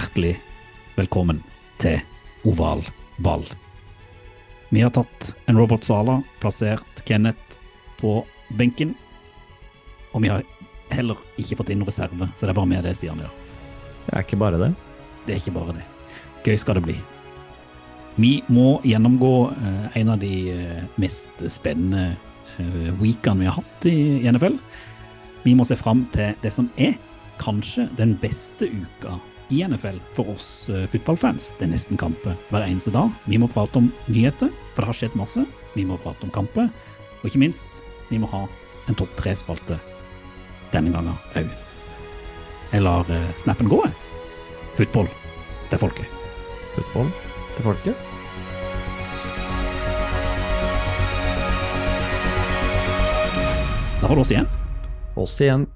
Hjertelig velkommen til Oval ball. Vi har tatt en Robert Sala, plassert Kenneth på benken, og vi har heller ikke fått inn noen reserve, så det er bare med det Stian gjør. Det er ikke bare det. Det er ikke bare det. Gøy skal det bli. Vi må gjennomgå eh, en av de eh, mest spennende eh, weekene vi har hatt i, i NFL. Vi må se fram til det som er kanskje den beste uka i NFL for oss eh, fotballfans. Det er nesten kamper hver eneste dag. Vi må prate om nyheter, for det har skjedd masse. Vi må prate om kamper, og ikke minst, vi må ha en topp tre-spalte denne gangen òg. Jeg lar eh, snappen gå, jeg. Football til folket. Football til folket. Da har du oss igjen. Oss igjen.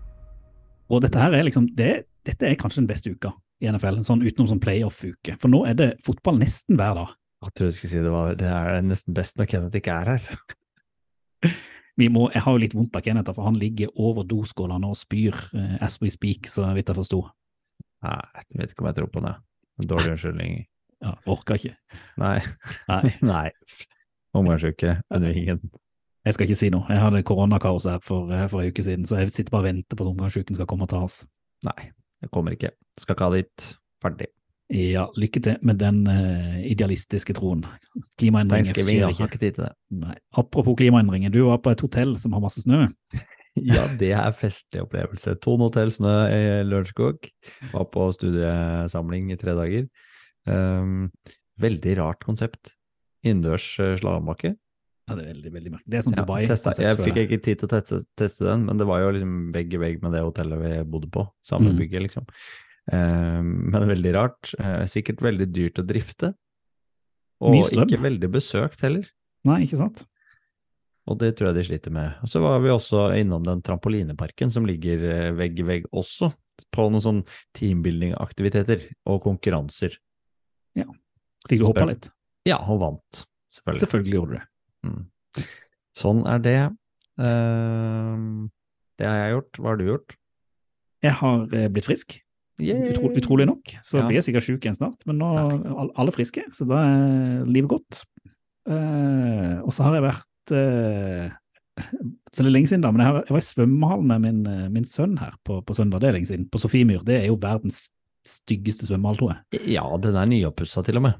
Og dette her er liksom, det, dette er kanskje den beste uka i NFL, sånn utenom sånn playoff-uke. For nå er det fotball nesten hver dag. Jeg tror du skulle si det var det er nesten best når Kenneth ikke er her. Vi må, jeg har jo litt vondt av Kenneth, for han ligger over doskålene og spyr eh, as we speak, så vidt jeg forsto. Nei, jeg vet ikke om jeg tror på det. En dårlig unnskyldning. Ja, orka ikke. Nei. Nei, Nei. Omgangsuke under ingen. jeg skal ikke si noe. Jeg hadde koronakaos her for, eh, for en uke siden, så jeg sitter bare og venter på at omgangsuken skal komme og ta oss. Nei, jeg kommer ikke. Skal ikke ha dit. Ferdig. Ja, lykke til med den uh, idealistiske troen. Klimaendringer skjer ikke. Har ikke tid til det. Nei. Apropos klimaendringer, du var på et hotell som har masse snø. Ja, det er festlig opplevelse. Thon hotell snø i Lørenskog. Var på studiesamling i tre dager. Um, veldig rart konsept. Innendørs uh, slalåmbakke. Ja, det er veldig, veldig merkelig. Det er som Ja, testa, jeg fikk ikke tid til å teste, teste den, men det var jo liksom vegg i vegg med det hotellet vi bodde på. Samme Mm. bygget, liksom. Eh, men veldig rart. Eh, sikkert veldig dyrt å drifte. Og ikke veldig besøkt heller. Nei, ikke sant? Og det tror jeg de sliter med. Og så var vi også innom den trampolineparken som ligger eh, vegg i vegg også, på noen sånn teambuilding-aktiviteter og konkurranser. Fikk du hoppa litt? Ja, og vant, selvfølgelig. Selvfølgelig gjorde du det. Mm. Sånn er det. Uh, det har jeg gjort. Hva har du gjort? Jeg har eh, blitt frisk, utro, utrolig nok. Så Ja. blir jeg sikkert syk igjen snart, men nå er all- alle friske, så da er livet godt. Uh, og så har jeg vært uh, Så det er lenge siden, da, men jeg, har, jeg var i svømmehallen med min, min sønn her på, på søndag. Det er lenge siden. På Sofiemyr. Det er jo verdens styggeste svømmehall, tror jeg. Ja, den er nyoppussa til og med.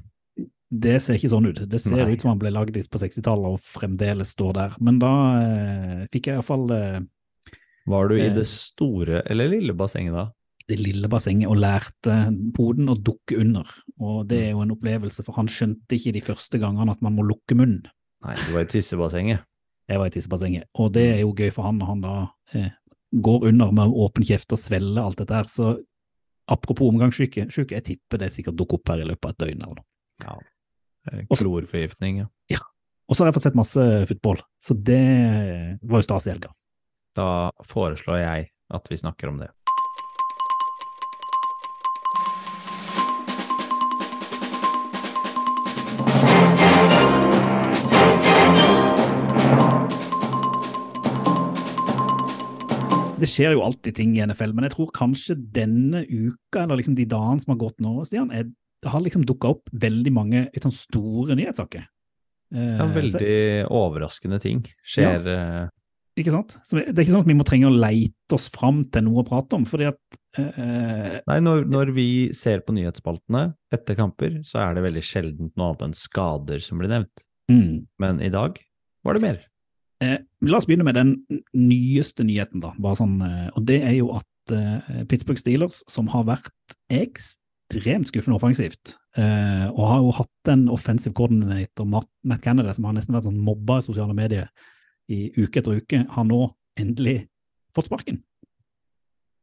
Det ser ikke sånn ut. Det ser Nei. ut som han ble lagd på 60-tallet og fremdeles står der. Men da eh, fikk jeg iallfall eh, Var du i Eh. det store eller lille bassenget da? det lille bassenget og lærte poden å dukke under. Og det er jo en opplevelse, for han skjønte ikke de første gangene at man må lukke munnen. Nei, du var i tissebassenget. Jeg var i tissebassenget, og det er jo gøy for han når han da eh, går under med åpen kjeft og svelger alt dette her. Så apropos omgangssyke, syke, jeg tipper det sikkert dukker opp her i løpet av et døgn eller noe. Ja. Eh, Klorforgiftning, ja. Og så har jeg fått sett masse fotball, så det var jo stas i helga. Da foreslår jeg at vi snakker om det. Det skjer jo alltid ting i NFL, men jeg tror kanskje denne uka, eller liksom de dagene som har gått nå, Stian, er, det har liksom dukka opp veldig mange litt sånn store nyhetssaker. Eh, Ja, så- veldig overraskende ting skjer. Ja, Ikke sant? Så det er ikke sånn at vi må trenge å leite oss fram til noe å prate om, fordi at eh, Nei, når, når vi ser på nyhetsspaltene etter kamper, så er det veldig sjeldent noe annet enn skader som blir nevnt. mm, Men i dag var det mer. eh, La oss begynne med den nyeste nyheten, da. Sånn, eh, og det er jo at eh, Pittsburgh Steelers, som har vært ekstremt skuffende offensivt, eh, og har jo hatt en offensive coordinator, Matt, Kennedy, som har nesten vært sånn mobba i sosiale medier i uke etter uke, har nå endelig fått sparken.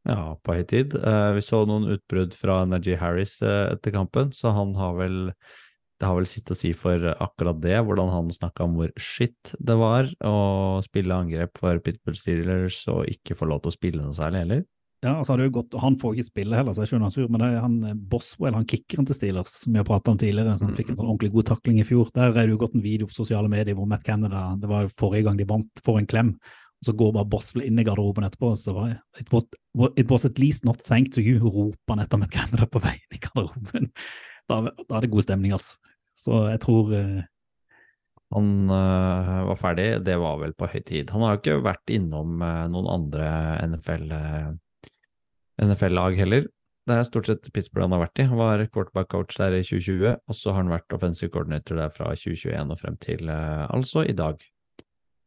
Ja, på høy tid. Eh, vi så noen utbrudd fra Energy Harris eh, etter kampen, så han har vel det har vel sitt å si for akkurat det, hvordan han snakka om hvor shit det var å spille angrep for Pitbull Steelers og ikke få lov til å spille noe særlig heller. Ja, altså er jo gått, Han får ikke spille heller, så jeg skjønner han sur, men det er han eh, Boswell, han kickeren til Steelers, som vi har pratet om tidligere, som fikk en sånn ordentlig god takling i fjor. Der er det jo gått en video på sosiale medier hvor Matt Canada, det var forrige gang de vant, får en klem. Og så går bare Boswell inn i garderoben etterpå, så var it was, it was at least not thank to you, roper han etter Matt Canada på vei inn i garderoben. Da, da er det god stemning, altså. Så jeg tror uh, Han øh, var ferdig, det var vel på høy tid. Han har jo ikke vært innom noen andre NFL, øh, NFL-lag heller. Det er stort sett Pittsburgh han har vært i. Han var quarterback-coach der i 2020, og så har han vært offensive coordinator der fra 2021 og frem til øh, altså i dag.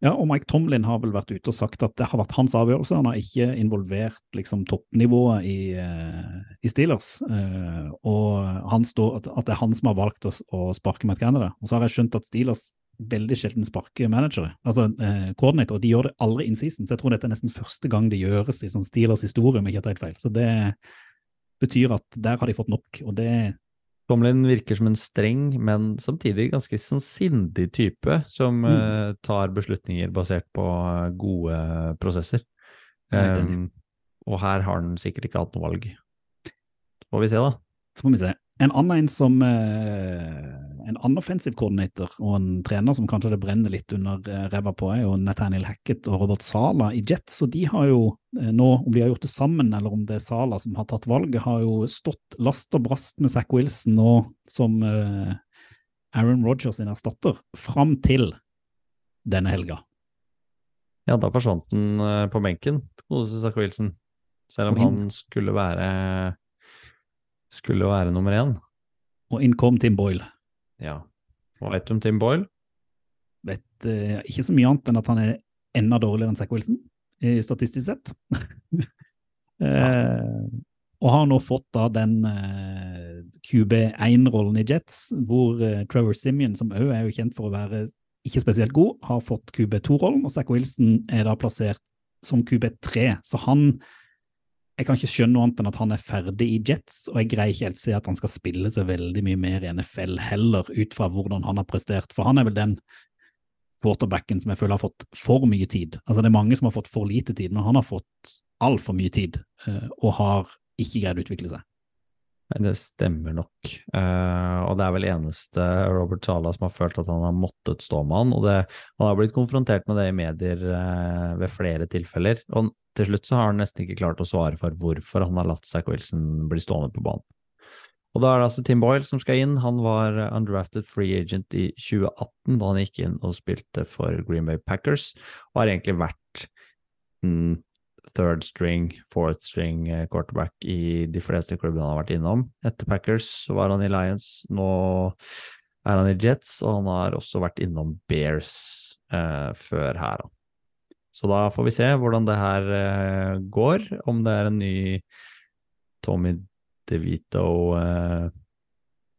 Ja, og Mike Tomlin har vel vært ute og sagt at det har vært hans avgjørelse. Han har ikke involvert liksom, toppnivået i, uh, i Steelers. Uh, og står, at, det er han som har valgt å, å sparke Matt Canada. Og så har jeg skjønt at Steelers veldig sjelden sparker managere. Altså eh, koordinatorer. De gjør det aldri in season, så jeg tror dette er nesten første gang det gjøres i sånn Steelers historie, om jeg ikke har tatt feil. Så det betyr at der har de fått nok, og det Tomlin virker som en streng, men samtidig ganske sånn sindig type, som mm. uh, tar beslutninger basert på gode prosesser. Um, og her har han sikkert ikke hatt noe valg. Så får vi se, da. Så får vi se. En annen en som uh, en annen offensive coordinator og en trener som kanskje det brenner litt under uh, ræva på, er jo Nathaniel Hackett og Robert Sala i Jets. Og de har jo uh, nå, om de har gjort det sammen eller om det er Sala som har tatt valget, har jo stått last og brast med Zack Wilson nå som Aaron Rogers sin erstatter, fram til denne helga. Ja, da forsvant han på benken, godeste Zack Wilson. Selv om han skulle være skulle være nummer én. Og inn kom Tim Boyle. Ja. Hva vet du om Tim Boyle? Vet uh, ikke så mye annet enn at han er enda dårligere enn Zack Wilson, statistisk sett. uh, og har nå fått da den uh, QB1-rollen i Jets, hvor Trevor Simeon, som òg er jo kjent for å være ikke spesielt god, har fått QB2-rollen, og Zack Wilson er da plassert som QB3. Så han jeg kan ikke skjønne noe annet enn at han er ferdig i Jets, og jeg greier ikke helt se at han skal spille seg veldig mye mer i NFL heller, ut fra hvordan han har prestert. For han er vel den quarterbacken som jeg føler har fått for mye tid. Altså Det er mange som har fått for lite tid, men han har fått altfor mye tid, eh, og har ikke greid å utvikle seg. Det stemmer nok. Uh, og det er vel eneste Robert Sala som har følt at han har måttet stå med han. Og det, han har blitt konfrontert med det i medier uh, ved flere tilfeller. Og til slutt så har han nesten ikke klart å svare for hvorfor han har latt Zack Wilson bli stående på banen. Og da er det altså Tim Boyle som skal inn. Han var undrafted free agent i 2018 da han gikk inn og spilte for Green Bay Packers, og har egentlig vært mm, third string, fourth string eh, quarterback i de fleste klubbene han har vært innom. Etter Packers var han i Lions, nå er han i Jets, og han har også vært innom Bears eh, før her. Så da får vi se hvordan det her eh, går, om det er en ny Tommy DeVito eh,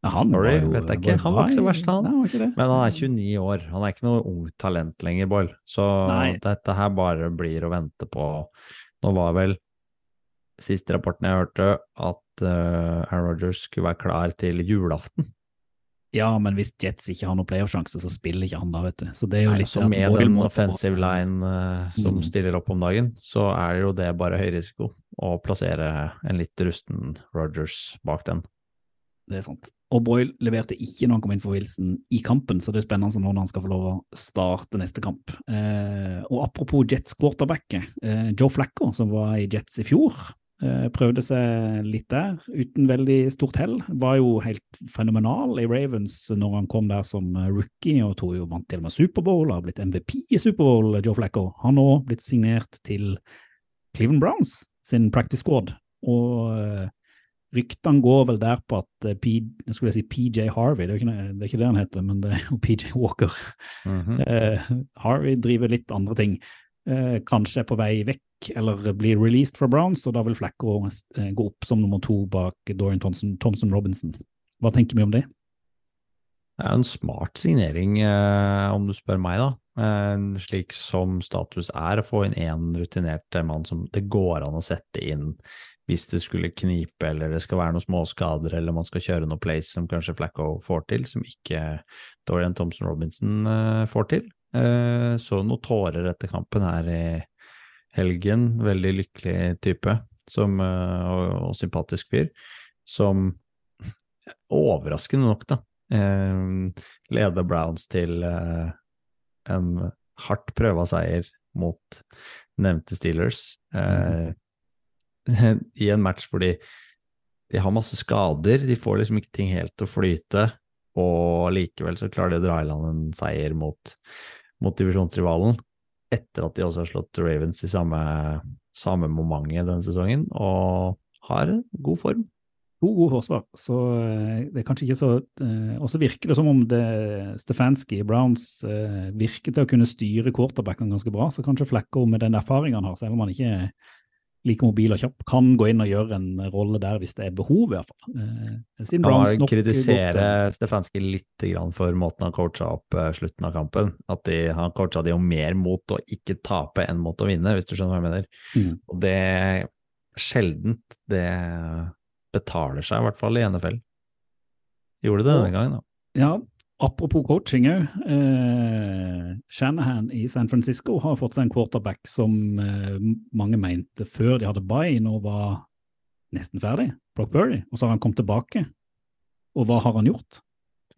han Sorry, jo, vet jeg ikke. Han var ikke så verst, han. Nei, Men han er 29 år. Han er ikke noe ungt talent lenger, Boyle. Så Nei. dette her bare blir å vente på. Nå var vel siste rapporten jeg hørte, at uh, Aaron Rodgers skulle være klar til julaften. Ja, men hvis Jets ikke har noen playoff-sjanse, så spiller ikke han da, vet du. Så det er jo Nei, litt så med den offensive line uh, som mm. stiller opp om dagen, så er jo det bare høy risiko å plassere en litt rusten Rodgers bak den. Det er sant. Og Boyle leverte ikke når han kom inn for Wilson i kampen, så det er spennende når han skal få lov å starte neste kamp. Eh, og apropos Jets quarterback, eh, Joe Flacco, som var i Jets i fjor, prøvde seg litt der, uten veldig stort hell. Var jo helt fenomenal i Ravens når han kom der som eh, rookie, og tror jo vant til og med Superbowl, har blitt MVP i Superbowl, Joe Flacco. Han har nå blitt signert til Cleveland Browns sin practice squad. og eh, Ryktene går vel der på at P, si PJ Harvey, det er, ikke, det er, ikke, det han heter, men det er jo PJ Walker. Mm -hmm. uh, Harvey driver litt andre ting. Uh, kanskje er på vei vekk eller blir released fra Browns, og da vil Flacco gå opp som nummer to bak Dorian Thompson, Thompson Robinson. Hva tenker vi om det? Det er en smart signering, om du spør meg, da. eh, slik som status er, å få inn én rutinert mann som det går an å sette inn hvis det skulle knipe eller det skal være noen småskader eller man skal kjøre noe place som kanskje Flacco får til, som ikke Dorian Thompson Robinson eh, får til. Eh, så noen tårer etter kampen her i helgen. Veldig lykkelig type som, eh, og, og sympatisk fyr, som overraskende nok, da, leder Browns til en hardt prøva seier mot nevnte Steelers. Mm. i en match fordi de har masse skader, de får liksom ikke ting helt til å flyte, og likevel så klarer de å dra i land en seier mot, mot divisjonsrivalen, etter at de også har slått Ravens i samme, samme momentet denne sesongen, og har god form. God, god forsvar, så eh, det er kanskje ikke så eh, Og så virker det som om det Stefanski Browns eh, virker til å kunne styre quarterbacken ganske bra, så kanskje Flacco med den erfaringen han har, selv om han ikke er like mobil og kjapp, kan gå inn og gjøre en rolle der hvis det er behov, i hvert fall. Eh, siden kan man kritisere Stefanski litt for måten han coacha opp eh, slutten av kampen. At de, han coacha de jo mer mot å ikke tape enn mot å vinne, hvis du skjønner hva jeg mener. Mm. Og det sjeldent det betaler seg, i hvert fall i NFL. Gjorde det denne gangen, da. Ja, Apropos coaching òg. Eh, Shanahan i San Francisco har fått seg en quarterback som eh, mange mente før de hadde bye, nå var nesten ferdig. Brock Burry. Og så har han kommet tilbake. Og hva har han gjort?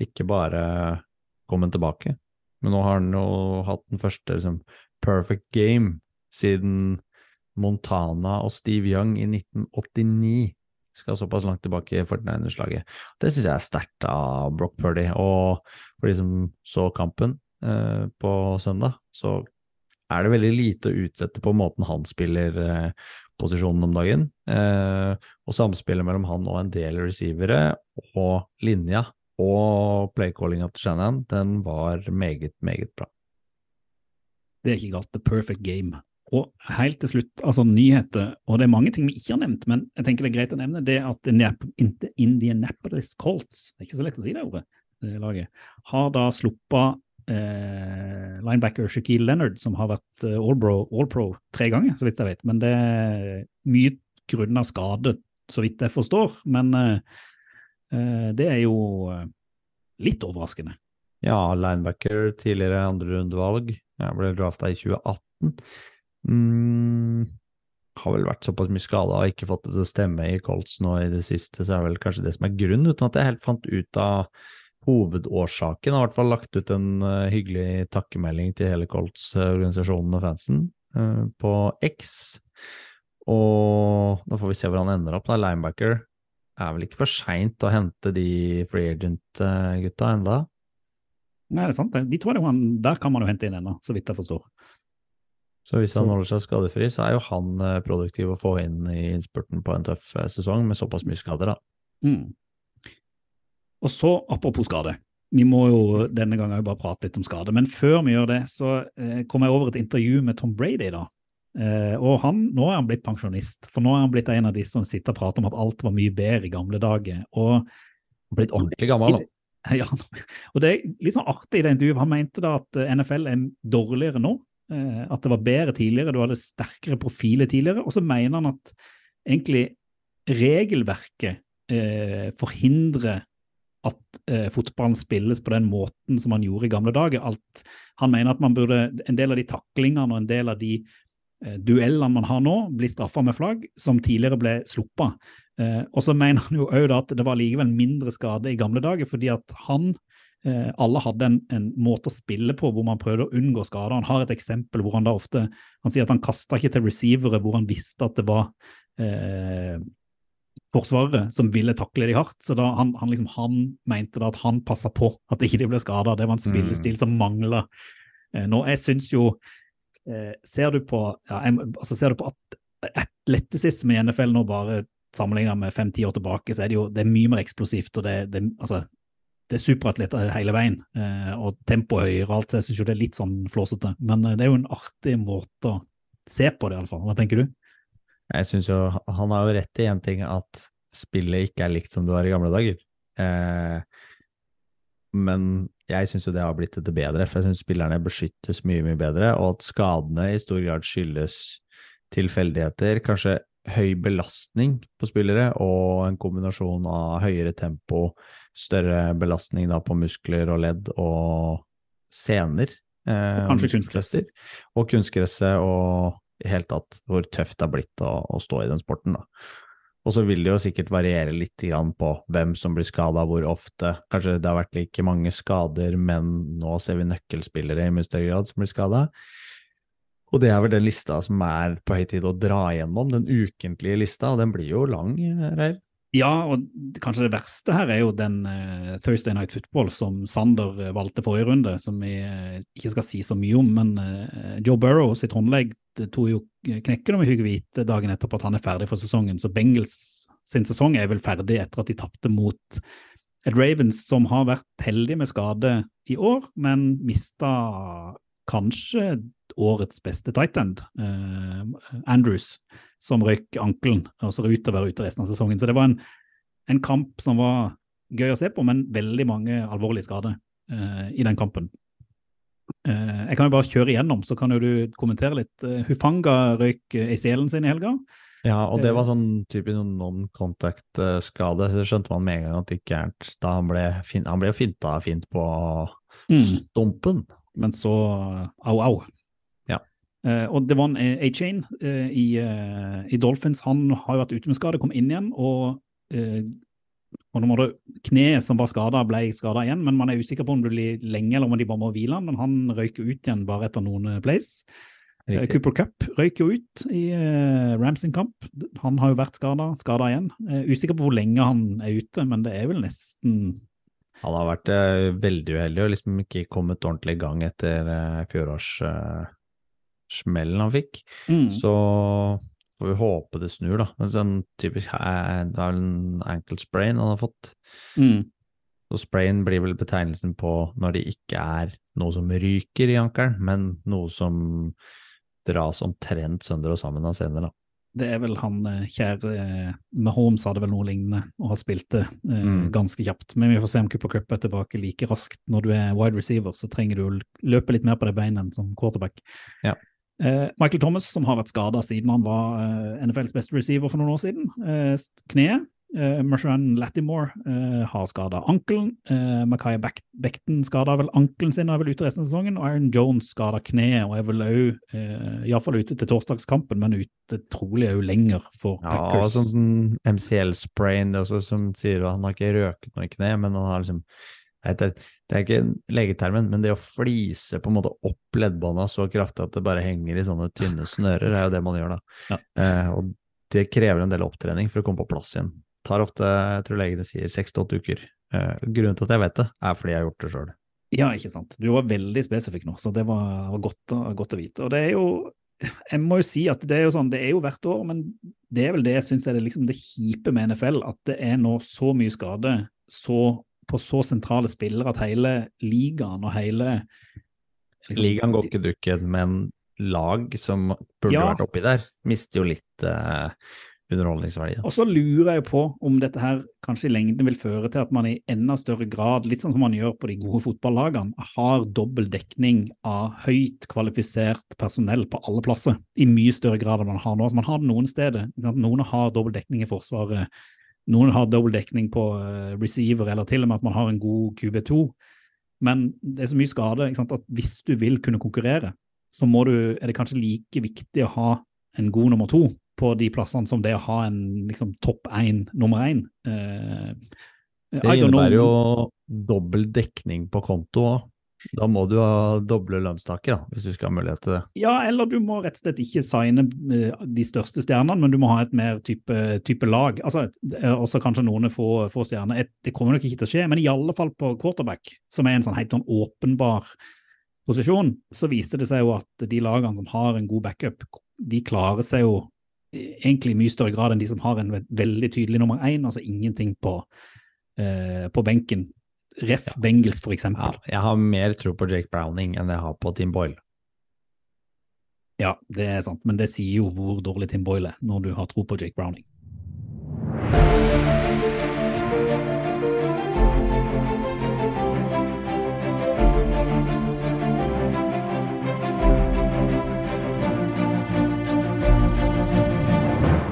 Ikke bare kommet tilbake, men nå har han jo hatt den første liksom, perfect game siden Montana og Steve Young i 1989 skal såpass langt tilbake i 49ers-laget. Det syns jeg er sterkt av Brock Purdy. Og for de som så kampen eh, på søndag, så er det veldig lite å utsette på måten han spiller eh, posisjonen om dagen. Eh, og samspillet mellom han og en del receivere og linja og playcallinga til Shannon, den var meget, meget bra. Det er ikke galt. The perfect game. Og helt til slutt, altså nyheter, og det er mange ting vi ikke har nevnt, men jeg tenker det er greit å nevne, det at Indianapolis Colts, det er ikke så lett å si det ordet, det laget, har da sluppet eh, linebacker Shaquille Leonard, som har vært eh, all-pro all tre ganger, så vidt jeg vet. Men det er mye grunn av skade, så vidt jeg forstår. Men eh, eh det er jo eh, litt overraskende. Ja, linebacker, tidligere andrerundevalg. Jeg ble drafta i 2018. Mm, har vel vært såpass mye skada og ikke fått det til å stemme i Colts nå i det siste, så er vel kanskje det som er grunnen, uten at jeg helt fant ut av hovedårsaken. Jeg har i hvert fall lagt ut en uh, hyggelig takkemelding til hele Colts-organisasjonen og fansen uh, på X. Og da får vi se hvor han ender opp. Da. Linebacker er vel ikke for seint å hente de free agent-gutta enda? Nei, det er sant. De tror det Der kan man jo hente inn ennå, så vidt jeg forstår. Så hvis han holder seg skadefri, så er jo han eh, produktiv å få inn i innspurten på en tøff eh, sesong med såpass mye skader, da. Mm. Og så, apropos skade. Vi må jo denne gangen bare prate litt om skade. Men før vi gjør det, så eh, kom jeg over et intervju med Tom Brady. da. Eh, og han, nå er han blitt pensjonist, for nå er han blitt en av de som sitter og prater om at alt var mye bedre i gamle dager. Og blitt ordentlig gammel, da. Ja, og det er litt sånn artig i det intervjuet. Han mente da at NFL er dårligere nå Eh, at det var bedre tidligere, du hadde sterkere profiler tidligere. Og så mener han at egentlig regelverket eh, forhindrer at eh, fotballen spilles på den måten som han gjorde i gamle dager. Alt, han mener at man burde, en del av de taklingene og en del av de eh, duellene man har nå, blir straffa med flagg, som tidligere ble sluppa. Eh, og så mener han jo òg at det var likevel mindre skade i gamle dager, fordi at han Eh, alle hadde en, en, måte å spille på hvor man prøvde å unngå skader. Han har et eksempel hvor han da ofte han sier at han kasta ikke til receivere hvor han visste at det var eh, forsvarere som ville takle de hardt. Så da han, han, liksom, han mente da at han passa på at ikke de ble skada. Det var en spillestil mm. som mangla. Eh, nå, jeg syns jo eh, Ser du på ja, jeg, altså ser du på at atletisisme i NFL nå bare sammenlignet med fem-ti år tilbake, så er det jo det er mye mer eksplosivt. og det, det altså, det er superatleter hele veien, eh, og tempoet høyere og alt. Så jeg syns jo det er litt sånn flåsete. Men eh, det er jo en artig måte å se på det, iallfall. Hva tenker du? Jeg syns jo han har jo rett i én ting, at spillet ikke er likt som det var i gamle dager. Eh, men jeg syns jo det har blitt det bedre, for jeg syns spillerne beskyttes mye, mye bedre, og at skadene i stor grad skyldes tilfeldigheter, kanskje høy belastning på spillere, og en kombinasjon av høyere tempo, større belastning da på muskler og ledd og sener. Eh, Og kanskje kunstgress. Og kunstgresset, og i hele tatt hvor tøft det har blitt å, å stå i den sporten. da. Og så vil det jo sikkert variere litt grann på hvem som blir skada, hvor ofte. Kanskje det har vært like mange skader, men nå ser vi nøkkelspillere i mye større grad som blir skada. Og det er vel den lista som er på høy tid å dra igjennom, den ukentlige lista, og den blir jo lang, Reiv. Ja, og kanskje det verste her er jo den uh, Thursday Night Football som Sander eh, valgte forrige runde, som vi uh, ikke skal si så mye om. Men uh, Joe Burrow sitt håndlegg tok jo knekken, om vi fikk vite dagen etterpå at han er ferdig for sesongen. Så Bengals sin sesong er vel ferdig etter at de tapte mot et Ravens som har vært heldig med skade i år, men mista kanskje årets beste tight end, eh, Andrews, som røyk ankelen og ser ut til å være ute resten av sesongen. Så det var en, en kamp som var gøy å se på, men veldig mange alvorlige skader eh, i den kampen. Eh, jeg kan jo bare kjøre igjennom, så kan jo du kommentere litt. Eh, Hufanga røyk eh, ACL-en sin i helga. Ja, og det Eh. var sånn typisk sånn non-contact-skade, så det skjønte man med en gang at det ikke er. Da han ble, fin han ble finta fint på Mm. men så uh. Eh, og det var en eh, A-chain uh, i, uh, i Dolphins. Han har jo vært ute med skade, kom inn igjen. Og, eh, og nå må det kneet som var skada, ble skada igjen. Men man er usikker på om det blir lenge eller om de bare må hvile han. Men han røyker ut igjen bare etter noen eh, plays. Eh, Cooper Cup røyk jo ut i Rams sin kamp. Han har jo vært skada, skada igjen. Eh, usikker på hvor lenge han er ute, men det er vel nesten Han har vært eh, veldig uheldig og liksom ikke kommet ordentlig i gang etter uh, fjorårssmellen han fikk. mm. Så får vi håpe det snur, da. Men sånn typisk eh, Det er vel en ankle sprain han har fått. Mm. Så sprain blir vel betegnelsen på når det ikke er noe som ryker i ankelen, men noe som dras omtrent sønder og sammen av senere, da. Det er vel han eh, kjære eh, Mahomes hadde vel noe lignende og har spilt det eh, Mm. ganske kjapt. Men vi får se om Cooper Cup er tilbake like raskt. Når du er wide receiver, så trenger du å løpe litt mer på de beina enn som quarterback. Ja. Eh, Michael Thomas, som har vært skada siden han var eh, NFLs beste receiver for noen år siden. Eh, kneet. Uh, Marshawn Lattimore eh, har skada ankelen. Uh, Makaya Bekten skada vel ankelen sin og er vel ute resten av sesongen. Og Aaron Jones skada kneet og er vel òg uh, iallfall ute til torsdagskampen, men ute trolig òg lenger for Ja, Packers. sånn, sånn MCL-sprain, som sier at han har ikke røket noe i kne, men han har liksom jeg det er ikke legetermen, men det å flise på en måte opp leddbånda så kraftig at det bare henger i sånne tynne snører, er jo det man gjør da. Ja. Eh, og det krever en del opptrening for å komme på plass igjen. Tar ofte, jeg tror legene sier seks til åtte uker. Eh, grunnen til at jeg vet det, er fordi jeg har gjort det sjøl. Ja, ikke sant. Du var veldig spesifikk nå, så det var, godt, godt å vite. Og det er jo Jeg må jo si at det er jo sånn, det er jo hvert år, men det er vel det jeg syns er det, liksom det kjipe med NFL, at det er nå så mye skade så, på så sentrale spillere at hele ligaen og hele liksom, Ligaen går ikke dukken, men lag som burde Ja. vært oppi der, mister jo litt eh, underholdningsverdi. Og så lurer jeg på om dette her kanskje i lengden vil føre til at man i enda større grad, litt sånn som man gjør på de gode fotballagene, har dobbel dekning av høyt kvalifisert personell på alle plasser, i mye større grad enn man har nå. Altså man har det noen steder. Noen har dobbel dekning i Forsvaret, noen har dobbeltdekning på eh, receiver, eller til og med at man har en god QB2. Men det er så mye skade at hvis du vil kunne konkurrere, så må du, er det kanskje like viktig å ha en god nummer to på de plassene som det å ha en liksom, topp én, nummer én. Eh, Det innebærer jo dobbel dekning på konto òg. Da må du ha doble lønnstaket, hvis du skal ha mulighet til det. Ja, eller du må rett og slett ikke signe eh, de største stjernene, men du må ha et mer type, type lag. Altså, er også kanskje noen få, få stjerner. Et- Det kommer nok ikke til å skje, men i alle fall på quarterback, som er en sånn helt sånn åpenbar posisjon, så viser det seg jo at de lagene som har en god backup, de klarer seg jo egentlig i mye større grad enn de som har en veldig tydelig nummer én, altså ingenting på, eh, på benken. Ref. Ja. Bengals, f.eks. Ja, jeg har mer tro på Jake Browning enn jeg har på Tim Boyle. Ja, det er sant, men det sier jo hvor dårlig Tim Boyle er, når du har tro på Jake Browning.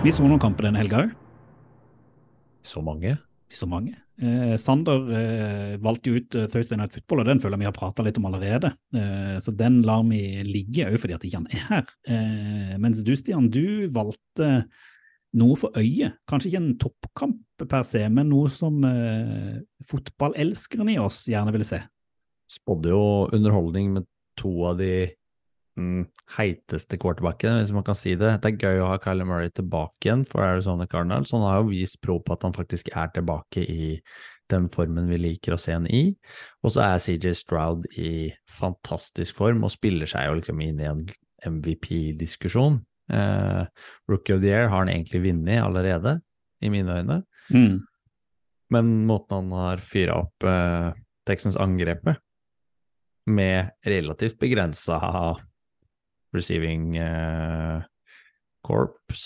Vi så noen kamper denne helga òg. Så mange? Så mange. Eh, Sander eh, valgte jo ut uh, Thursday Night Football, og den føler jeg vi har prata litt om allerede. Eh, så den lar vi ligge òg fordi at ikke han er her. Eh, mens du, Stian, du valgte noe for øyet. Kanskje ikke en toppkamp per se, men noe som eh, fotballelskeren i oss gjerne ville se. Spådde jo underholdning med to av de mm, heiteste quarterbacken, hvis man kan si det. Det er gøy å ha Kyler Murray tilbake igjen for Arizona Cardinals. Han har jo vist pro på at han faktisk er tilbake i den formen vi liker å se han i. Og så er CJ Stroud i fantastisk form og spiller seg jo liksom inn i en MVP-diskusjon. Eh, Rookie of the Year har han egentlig vunnet allerede, i mine øyne. Mm. Men måten han har fyra opp eh, Texans angrepet med relativt begrensa receiving uh, corps,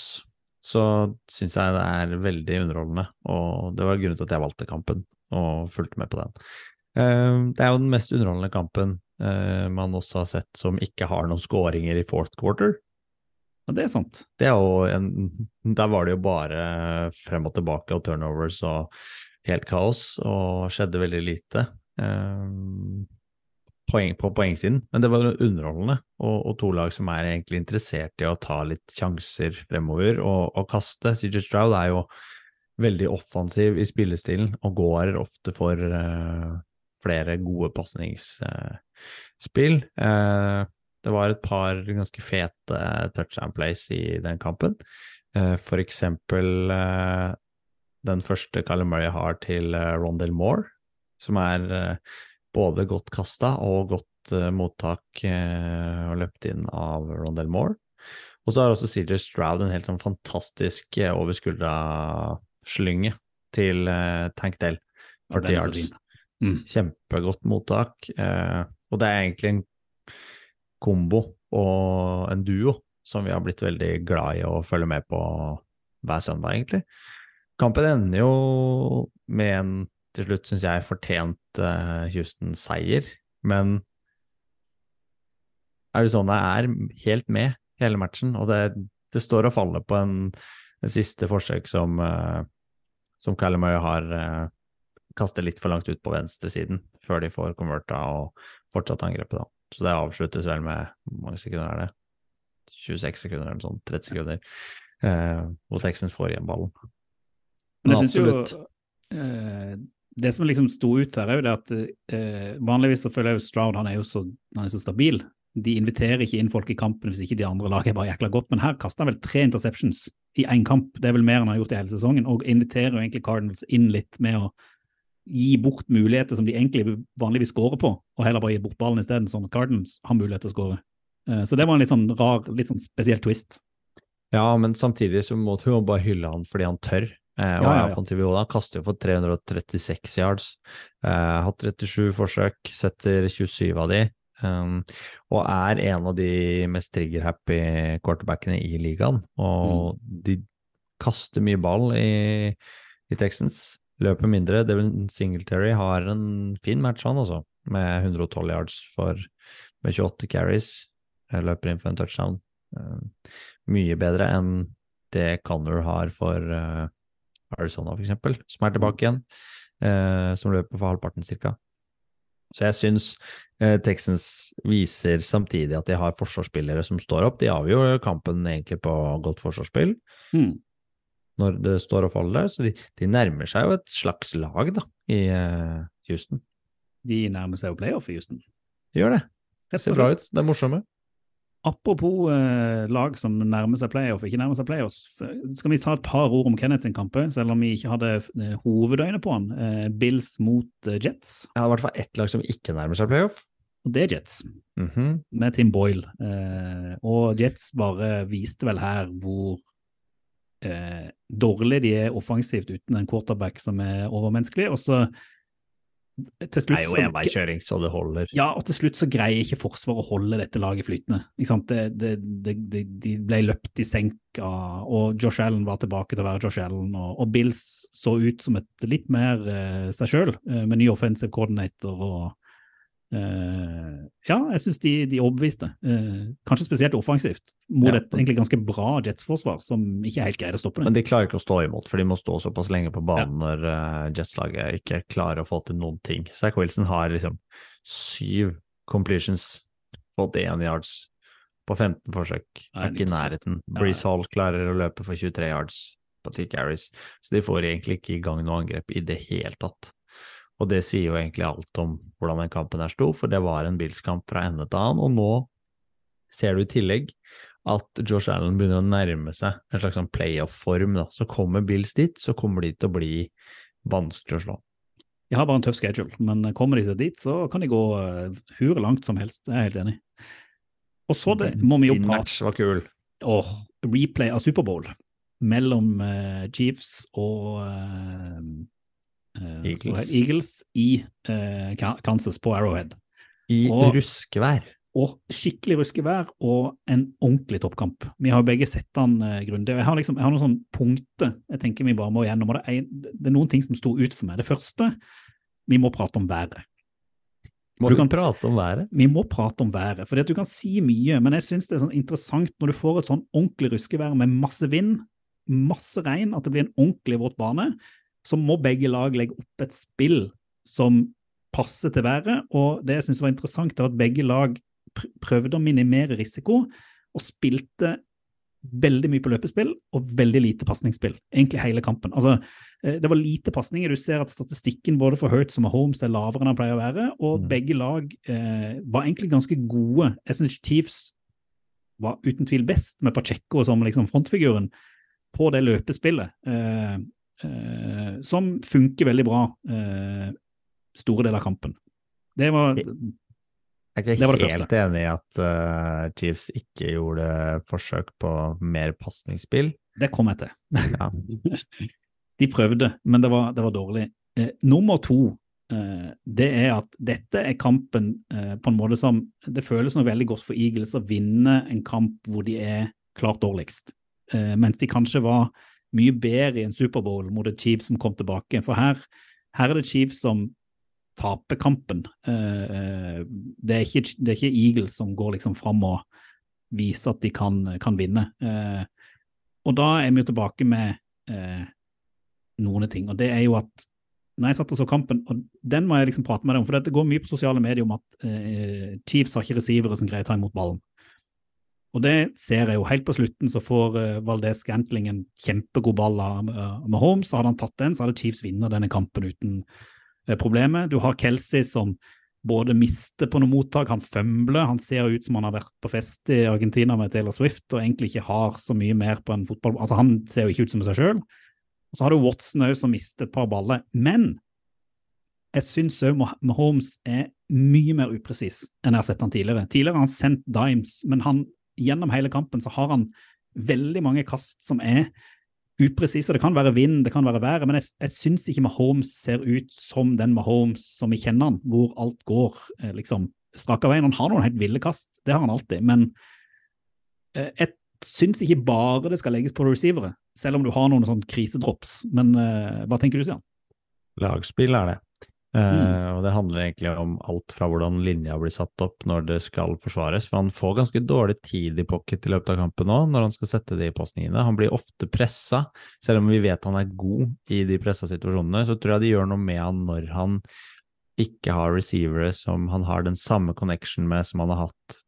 så syns jeg det er veldig underholdende. Og det var grunnen til at jeg valgte kampen og fulgte med på den. Uh, det er jo den mest underholdende kampen uh, man også har sett som ikke har noen skåringer i fourth quarter. Og det er sant. Det er jo en, der var det jo bare frem og tilbake og turnovers og helt kaos, og skjedde veldig lite eh, poeng, på poengsiden. Men det var underholdende, og, og, to lag som er egentlig interessert i å ta litt sjanser fremover og, og kaste. CJ Stroud er jo veldig offensiv i spillestilen og går ofte for uh, flere gode pasningsspill. Uh, det var et par ganske fete touchdown plays i den kampen. Uh, for eksempel den første Callum Murray har til Rondell Moore, som er både godt kasta og godt mottak og løpt inn av Rondell Moore. Og så har også CJ Stroud en helt sånn fantastisk over skuldra-slynge til Tank Dell. 40 yards. Mm. Kjempegodt mottak. og det er egentlig en kombo og en duo som vi har blitt veldig glad i å følge med på hver søndag, egentlig. Kampen ender jo med en til slutt, syns jeg, fortjent uh, Houston-seier, men Arizona er helt med hele matchen, og det, det står og faller på en, en siste forsøk som, uh, som Calamay har uh, kastet litt for langt ut på venstresiden før de får konverta og fortsatt angrepet, da. Så det avsluttes vel med Hvor mange sekunder er det? 26 sekunder eller noe sånt, 30 sekunder, eh, hvor Texans får igjen ballen. Men jeg synes jo eh, Det som liksom sto ut her, er jo det at eh, vanligvis så føler jeg jo Stroud han er jo så, han er så stabil. De inviterer ikke inn folk i kampen hvis ikke de andre laget er bare jækla godt. Men her kaster han vel tre interceptions i én kamp. Det er vel mer enn han har gjort i hele sesongen. Og inviterer jo egentlig Cardinals inn litt med å gi bort muligheter som de egentlig vanligvis skårer på, og heller bare gi bort ballen isteden, sånn at Cardinals har mulighet til å skåre. Eh, så det var en litt sånn rar, litt sånn spesiell twist. Ja, men samtidig så må du jo bare hylle han fordi han tør. Eh, og ja, ja, ja. Han kaster jo for 336 yards. Eh, hatt 37 forsøk, setter 27 av de. Um, og er en av de mest trigger-happy quarterbackene i ligaen. Og mm. de kaster mye ball i, i Texans løper mindre. Devin Singletary har en fin match, han også, med 112 yards for, med 28 carries. Jeg løper inn for en touchdown. Um, mye bedre enn det Connor har for uh, Arizona, for eksempel, som er tilbake igjen. eh, som løper for halvparten, cirka. Så jeg syns Texans viser samtidig at de har forsvarsspillere som står opp. De avgjør kampen egentlig på godt forsvarsspill. Mm når det står og faller. Så de, de, nærmer seg jo et slags lag da, i eh, Houston. De nærmer seg jo playoff i Houston. De gjør det. Det ser bra ut. Det er morsomme. Apropos eh, lag som nærmer seg playoff, ikke nærmer seg playoff, skal vi ta et par ord om Kenneth sin kamp, selv om vi ikke hadde uh, hovedøyne på han. Eh, Bills mot Jets. Jeg har i hvert fall ett lag som ikke nærmer seg playoff. Og det er Jets, mm -hmm. med Tim Boyle. og Jets bare viste vel her hvor eh, dårlig de er offensivt uten en quarterback som er overmenneskelig. og så til slutt, det er jo enveiskjøring, så det holder. Ja, og til slutt så greier ikke Forsvaret å holde dette laget flytende. Det, det, det, de ble løpt i senk av, og Josh Allen var tilbake til å være Josh Allen. Og, og Bills så ut som et litt mer eh, seg sjøl, eh, med ny offensive coordinator og ja, jeg syns de, de overbeviste. Eh, kanskje spesielt offensivt, mot Ja. et egentlig ganske bra Jets-forsvar som ikke helt greide å stoppe det. Men de klarer ikke å stå imot, for de må stå såpass lenge på banen når uh, Jets-laget ikke klarer å få til noen ting. Zack Wilson har liksom syv completions, fått én yards på 15 forsøk. Er ikke i nærheten. Ja, Breeze ja. Hall klarer å løpe for 23 yards på ti carries, så de får egentlig ikke i gang noe angrep i det hele tatt. Og det sier jo egentlig alt om hvordan den kampen her sto, for det var en Bills-kamp fra ende til annen, og nå ser du i tillegg at Josh Allen begynner å nærme seg en slags sånn playoff-form. da. Så kommer Bills dit, så kommer de til å bli vanskelig å slå. De har bare en tøff schedule, men kommer de seg dit, så kan de gå uh, hure langt som helst. Det er jeg helt enig. Og så det, må vi jo Din prate match var kul. åh, replay av Superbowl mellom uh, Chiefs og eh, Eagles. Eagles i eh, Kansas på Arrowhead. I Og- ruskevær. Og skikkelig ruskevær og en ordentlig toppkamp. Vi har jo begge sett den uh, grundig. Jeg har, liksom, jeg har noen sånne punkter jeg tenker vi bare må gjennom. det er, det er noen ting som sto ut for meg. Det første, vi må prate om været. Må Du du kan- prate om været? Vi må prate om været, for du kan si mye, men jeg syns det er sånn interessant når du får et sånn ordentlig ruskevær med masse vind, masse regn, at det blir en ordentlig våt bane, så må begge lag legge opp et spill som passer til været. Og det jeg syns var interessant, er at begge lag prøvde å minimere risiko, og spilte veldig mye på løpespill og veldig lite pasningsspill, egentlig hele kampen. Altså, eh, det var lite pasninger. Du ser at statistikken både for Hurts og Mahomes er lavere enn den pleier å være, og Mm. begge lag eh, var egentlig ganske gode. Jeg syns Chiefs var uten tvil best med Pacheco som liksom frontfiguren på det løpespillet, eh, eh, som funker veldig bra eh, store deler av kampen. Det var Jeg er ikke det helt enig i at uh, Chiefs ikke gjorde forsøk på mer pasningsspill. Det kom til. Ja. De prøvde, men det var, det var dårlig. Eh, nummer to, eh, det er at dette er kampen eh, på en måte som Det føles noe veldig godt for Eagles å vinne en kamp hvor de er klart dårligst. Eh, mens de kanskje var mye bedre i en Superbowl mot et Chiefs som kom tilbake. For her, her er det Chiefs som taper kampen. Eh, eh, det, er ikke, det er ikke Eagles som går liksom fram og viser at de kan, kan vinne. Eh, og da er vi jo tilbake med noen ting, og det er jo at når jeg satt og så kampen, og den må jeg liksom prate med deg om, for det går mye på sosiale medier om at Chiefs har ikke receivere som greier å ta imot ballen. Og det ser jeg jo. Helt på slutten så får uh, Valdez Gantling en kjempegod ball av uh, Mahomes. Hadde han tatt den, så hadde Chiefs vunnet denne kampen uten uh, problemet. Du har Kelsey som både mister på noen mottak, han fømbler. Han ser ut som han har vært på fest i Argentina med Taylor Swift og egentlig ikke har så mye mer på en fotball... Altså, han ser jo ikke ut som seg sjøl. Og så har du Watson òg som mister et par baller. Men jeg syns òg Mahomes er mye mer upresis enn jeg har sett han tidligere. Tidligere har han sendt dimes, men han, gjennom hele kampen så har han veldig mange kast som er upresise. Det kan være vind, det kan være været, men jeg, jeg syns ikke Mahomes ser ut som den Mahomes som vi kjenner han, hvor alt går eh, liksom strak av veien. Han har noen helt ville kast, det har han alltid, men eh, jeg syns ikke bare det skal legges på receivere, selv om du har noen sånn krisedrops. Men eh, hva tenker du, Stian? Lagspill er det. Eh, Mm. og det handler egentlig om alt fra hvordan linja blir satt opp når det skal forsvares. For han får ganske dårlig tid i pocket i løpet av kampen nå, når han skal sette de pasningene. Han blir ofte pressa, selv om vi vet han er god i de pressa situasjonene. Så tror jeg de gjør noe med han når han ikke har receivere som han har den samme connection med som han har hatt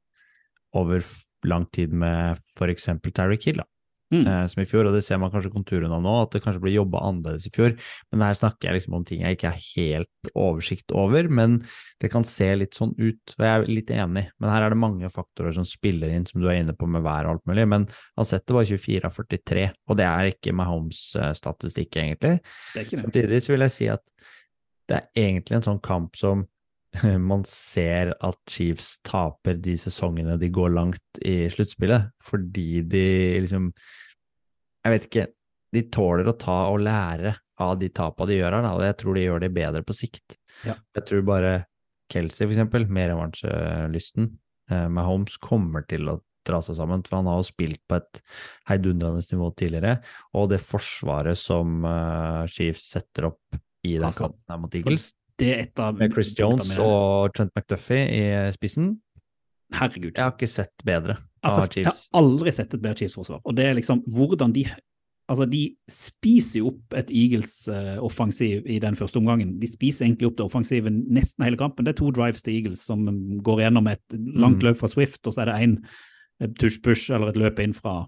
over lang tid med f.eks. Terry Kill. Da Mm. eh, som i fjor, og det ser man kanskje konturene av nå, at det kanskje blir jobba annerledes i fjor. Men her snakker jeg liksom om ting jeg ikke har helt oversikt over, men det kan se litt sånn ut, og jeg er litt enig. Men her er det mange faktorer som spiller inn, som du er inne på med vær og alt mulig. Men han setter bare 24 av 43, og det er ikke Mahomes-statistikk, egentlig. Det ikke det. Samtidig så vil jeg si at det er egentlig en sånn kamp som man ser at Chiefs taper de sesongene de går langt i sluttspillet, fordi de liksom Jeg vet ikke. De tåler å ta og lære av de tapene de gjør her, og jeg tror de gjør det bedre på sikt. Ja. Jeg tror bare Kelsey, for eksempel, mer revansjelysten, eh, med Holmes kommer til å dra seg sammen, for han har jo spilt på et heidundrende nivå tidligere, og det forsvaret som eh, Chiefs setter opp i den kampen mot Eagles, det er et av Med Chris Jones med- og Trent McDuffie i spissen. Herregud. Jeg har ikke sett bedre Altså, av jeg har aldri sett et bedre Chiefs-forsvar. Og det er liksom hvordan de Altså, de spiser jo opp et Eagles-offensiv i den første omgangen. De spiser egentlig opp det offensive nesten hele kampen. Det er to drives til Eagles som går gjennom et langt Mm. løp fra Swift, og så er det én tush-push eller et løp inn fra,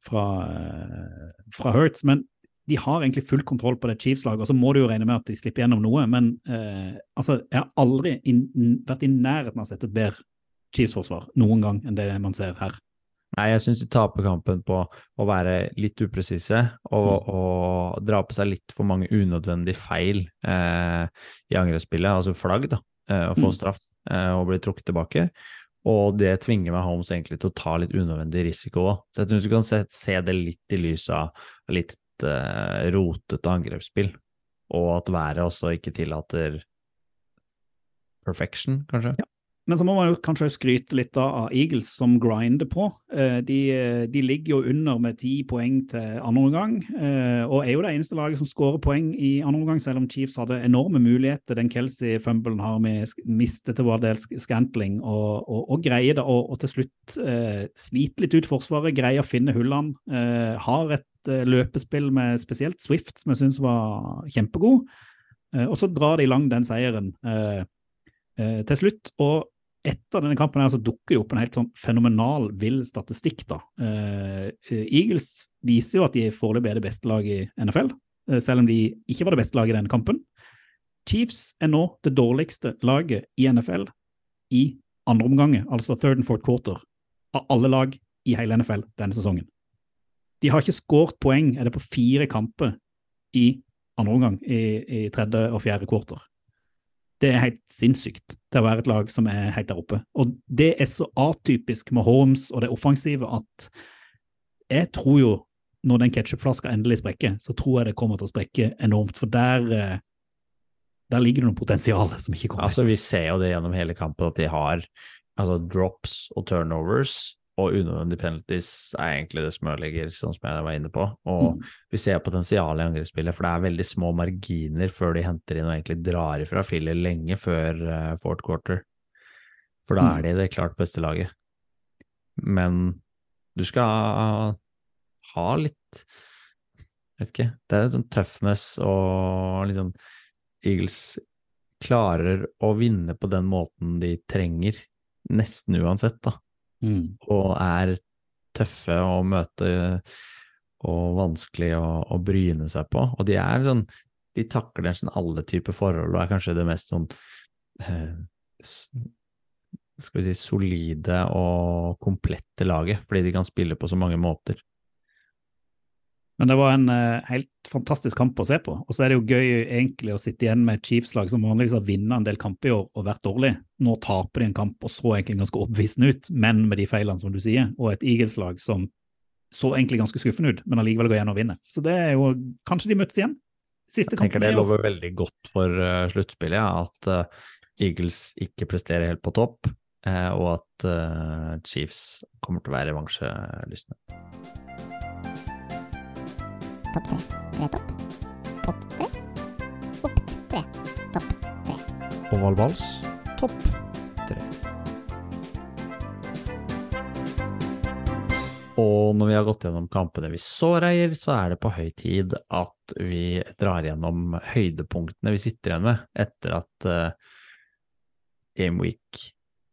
fra, eh, fra Hurts. Men de har egentlig full kontroll på det Chiefs-laget, og så må du jo regne med at de slipper gjennom noe. Men eh, altså, jeg har aldri in, vært i nærheten av å sette et bedre Chiefs-forsvar noen gang enn det man ser her. Nei, jeg syns de taper kampen på å være litt upresise og, og dra på seg litt for mange unødvendige feil eh, i angrepsspillet, altså flagg, da, eh, og få Mm. straff eh, og bli trukket tilbake. Og det tvinger meg Holmes egentlig til å ta litt unødvendig risiko òg. Så jeg synes du kan se, se det litt i lys av litt eh, rotete angrepsspill, og at været også ikke tillater perfection, kanskje. Men så må man jo kanskje skryte litt av Eagles, som grinder på. Eh, De, eh, de ligger jo under med ti poeng til andre omgang, eh, og er jo det eneste laget som skårer poeng i andre omgang, selv om Chiefs hadde enorme muligheter. Den Kelsey-fumblen har vi mistet til vår del Scantling, og, og, og greier det. å og til slutt eh, slite litt ut forsvaret, greier å finne hullene. Eh, har et løpespill med spesielt Swift, som jeg syns var kjempegod. Eh, og så drar de lang den seieren. Eh, til slutt. Og etter denne kampen her så dukker det opp en helt sånn fenomenal vill statistikk. da. Eh, Eagles viser jo at de foreløpig er det beste laget i NFL, eh, selv om de ikke var det beste laget i denne kampen. Chiefs er nå det dårligste laget i NFL i andre omganger, altså third and fourth quarter, av alle lag i hele NFL denne sesongen. De har ikke skåret poeng, er det på fire kamper i andre omgang, i, i tredje og fjerde quarter. Det er helt sinnssykt til å være et lag som er helt der oppe. Og det er så atypisk med Holmes og det offensive at jeg tror jo, når den ketsjupflaska endelig sprekker, så tror jeg det kommer til å sprekke enormt. For der, eh, der ligger det noe potensial som ikke kommer Altså, vi ser jo det gjennom hele kampen at de har altså, drops og turnovers, og unødvendige penalties er egentlig det som ødelegger, sånn som jeg var inne på. Og Mm. vi ser potensialet i angrepsspillet, for det er veldig små marginer før de henter inn og egentlig drar ifra Filler lenge før uh, fourth quarter. For da Mm. er de det klart beste laget. Men du skal ha litt Vet ikke. Det er sånn toughness og litt sånn Eagles klarer å vinne på den måten de trenger, nesten uansett, da. Mm. Og er tøffe å møte og vanskelig å, å bryne seg på. Og de er sånn De takler nesten alle typer forhold og er kanskje det mest sånn eh, Skal vi si solide og komplette laget, fordi de kan spille på så mange måter. Men det var en uh, helt fantastisk kamp å se på. Og så er det jo gøy egentlig å sitte igjen med et Chiefs-lag som vanligvis har vunnet en del kamper i år og vært dårlig. Nå taper de en kamp og så egentlig ganske overbevisende ut, men med de feilene som du sier. Og et Eagles-lag som så egentlig ganske skuffende ut, men allikevel går igjen og vinner. Så det er jo Kanskje de møtes igjen? Siste Jeg tenker det lover veldig godt for uh, sluttspillet, ja, at uh, Eagles ikke presterer helt på topp, og at Chiefs kommer til å være revansjelystne. Topp tre. Tre topp. Pott tre. Opp tre. Topp tre. Oval vals, topp tre. Og når vi har gått gjennom kampene vi så, Reier, så er det på høy tid at vi drar gjennom høydepunktene vi sitter igjen med etter at uh, Game Week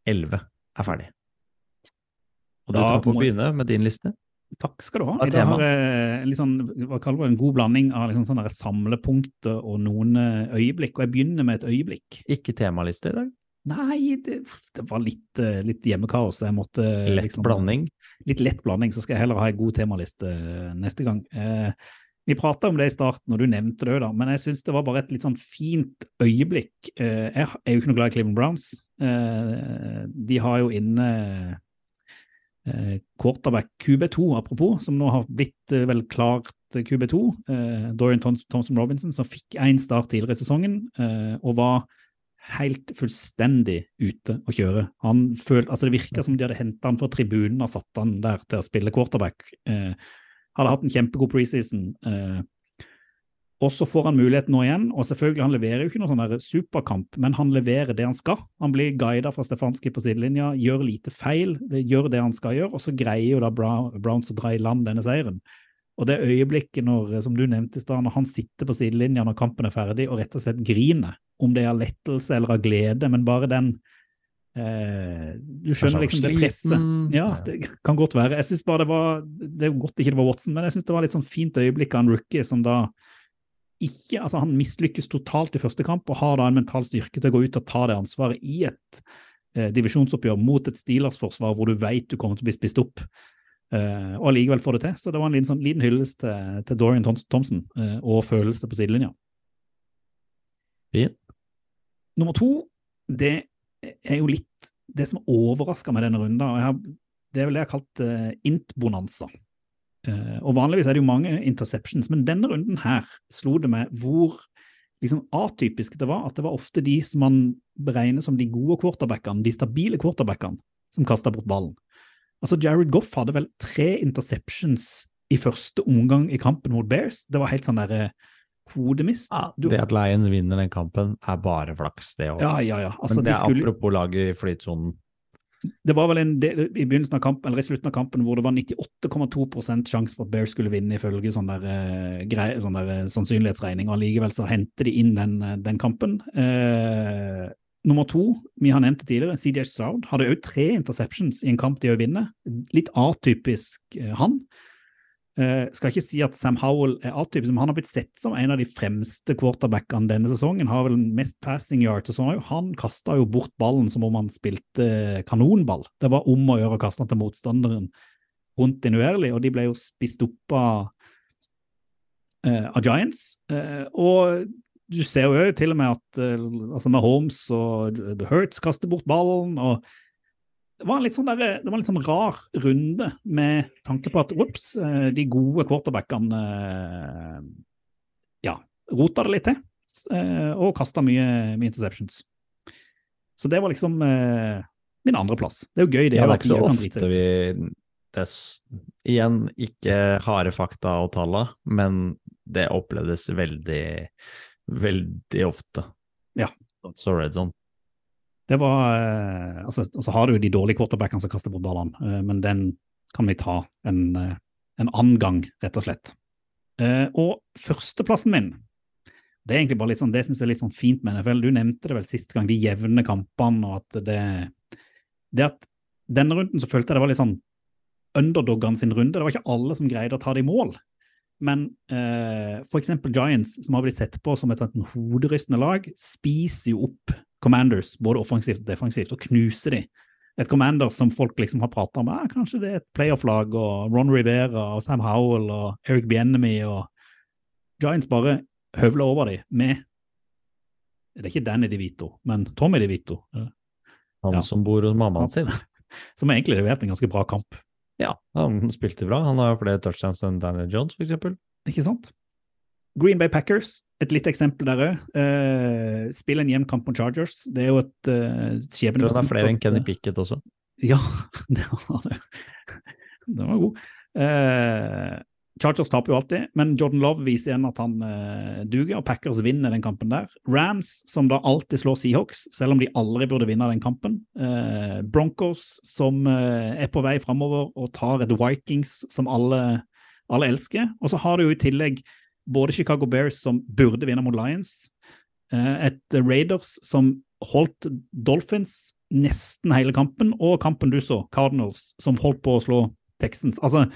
11 er ferdig. Og du Da kan få begynne med din liste. Takk skal du ha. I dag har jeg en litt sånn, hva kaller det, en god blanding av liksom sånne samlepunkter og noen eh, øyeblikk. Og jeg begynner med et øyeblikk. Ikke temaliste i dag. Nei, det, det var litt, eh, litt hjemmekaos. Jeg måtte Lett liksom- blanding. litt lett blanding, så skal jeg heller ha en god temaliste eh, neste gang. Eh, vi prata om det i starten, og du nevnte det òg, da, men jeg syns det var bare et litt sånn fint øyeblikk. Eh, jeg er jo ikke noe glad i Cleveland Browns. Eh, de har jo inne eh, quarterback QB2, apropos, som nå har blitt eh, vel klart QB2. Eh, Dorian Thompson Robinson, som fikk én start tidligere i sesongen, eh, og var helt fullstendig ute å kjøre. Han følte, altså Det virka som de hadde henta han fra tribunen og satt han der til å spille quarterback. Eh, hadde hatt en kjempegod preseason. Eh, Og så får han mulighet nå igjen, og selvfølgelig han leverer jo ikke noen sånn superkamp, men han leverer det han skal. Han blir guida fra Stefanski på sidelinja, gjør lite feil, gjør det han skal gjøre, og så greier jo da Browns å dra i land denne seieren. Og det øyeblikket når, som du nevnte i stad, når han sitter på sidelinja når kampen er ferdig og rett og slett griner, om det er av lettelse eller av glede, men bare den eh, Du skjønner liksom det presset. Ja, det kan godt være. Jeg synes bare det var Det er godt ikke det var Watson, men jeg syns det var litt sånn fint øyeblikk av en rookie som da ikke Altså, han mislykkes totalt i første kamp og har da en mental styrke til å gå ut og ta det ansvaret i et eh, divisjonsoppgjør mot et Steelers-forsvar hvor du vet du kommer til å bli spist opp. Eh, og allikevel får det til. Så det var en liten, sånn, liten hyllest til, til, Dorian Thompson eh, og følelse på sidelinja. Fint. Nummer to, det er jo litt det som overraska meg denne runden. og har, Det er vel det jeg har kalt eh, int-bonanza. Og Vanligvis er det jo mange interceptions, men denne runden her slo det meg hvor liksom atypisk det var. At det var ofte de som man beregner som de gode quarterbackene, de stabile quarterbackene, som kasta bort ballen. Altså, Jared Goff hadde vel tre interceptions i første omgang i kampen mot Bears. Det var helt sånn derre eh, hodemist. Ja, det at Lions vinner den kampen, er bare flaks, det òg. Ja, ja, ja. Altså, Men det de er skulle... apropos laget i flytsonen. Det var vel en del, i begynnelsen av kampen, eller i slutten av kampen hvor det var 98,2 sjanse for at Bears skulle vinne, ifølge sånn der, uh, sånn uh, sannsynlighetsregning. og Allikevel så henter de inn den, uh, den kampen. Uh, Nummer to, vi har nevnt det tidligere, CJ Stroud hadde òg tre interceptions i en kamp de òg vinner. Litt atypisk eh, han. Eh, skal ikke si at Sam Howell er atypisk, men han har blitt sett som en av de fremste quarterbackene denne sesongen. Har vel mest passing yards og sånn. Han kasta jo bort ballen som om han spilte kanonball. Det var om å gjøre å kaste den til motstanderen kontinuerlig, og de ble jo spist opp av, uh, av Giants. Uh, og du ser jo til og med at uh, altså med Holmes og The Hurts kaster bort ballen. og Det var en litt sånn, der, det var en litt sånn rar runde med tanke på at ups, uh, de gode quarterbackene uh, ja, rota det litt til og kasta mye, mye, interceptions. Så det var liksom min andreplass. Det er jo gøy. Det, ja, det er ikke så ofte vi det er, Igjen, ikke harde fakta og talla, men det opplevdes veldig veldig ofte. Ja. Så red zone. Det var eh, altså, Og så har du jo de dårlige quarterbackene som kaster bort ballene, eh, men den kan vi ta en, eh, en annen gang, rett og slett. Og førsteplassen min, det er egentlig bare litt sånn, det synes jeg er litt sånn fint med NFL. Du nevnte det vel sist gang, de jevne kampene, og at det Det at denne runden så følte jeg det var litt sånn underdoggene sin runde. Det var ikke alle som greide å ta det i mål. Men eh, f.eks. Giants, som har blitt sett på som et hoderystende lag, spiser jo opp Commanders, både offensivt og defensivt, og knuser de. Et Commander som folk liksom har prata om, ah, kanskje det er et playoff-lag, og Ron Rivera og Sam Howell og Eric Biennemi og Giants bare høvler over dem med Det er ikke Danny DeVito, men Tommy DeVito. Han ja. som bor hos mammaen sin. som egentlig leverte en ganske bra kamp. Ja, han spilte bra. Han har flere touchdowns enn Daniel Jones, eksempel. Ikke sant? Green Bay Packers, et lite eksempel der òg. Uh, eh, spill en jevn kamp mot Chargers. Det er jo et uh, skjebnebestemt Det er flere enn Kenny Pickett også. Ja, det var det. Den var god. Uh, Chargers taper jo alltid, men Jordan Love viser igjen at han uh, duger, og Packers vinner den kampen der. Rams, som da alltid slår Seahawks, selv om de aldri burde vinne den kampen. Uh, Broncos, som er på vei framover og tar et Vikings som alle, alle elsker. Og så har du jo i tillegg både Chicago Bears, som burde vinne mot Lions, et Raiders som holdt Dolphins nesten hele kampen, og kampen du så, Cardinals, som holdt på å slå Texans. Altså,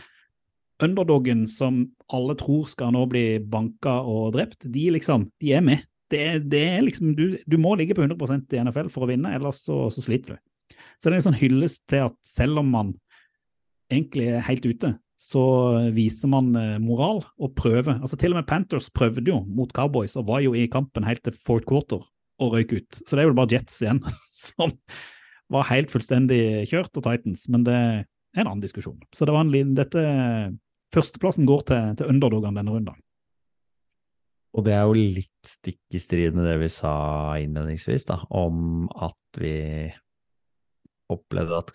underdoggen som alle tror skal nå bli banka og drept, de liksom, de er med. Det det er liksom, du, du, må ligge på 100% i NFL for å vinne, ellers så, så sliter du. Så det er en sånn hyllest til at selv om man egentlig er helt ute, så viser man eh, moral og prøver. Altså Til og med Panthers prøvde jo mot Cowboys og var jo i kampen helt til fourth quarter og røyk ut. Så det er vel bare Jets igjen som var helt fullstendig kjørt, og Titans. Men det er en annen diskusjon. Så det var en, dette Førsteplassen går til, til underdogene denne runden. Og det er jo litt stikk i strid med det vi sa innledningsvis, da, om at vi opplevde at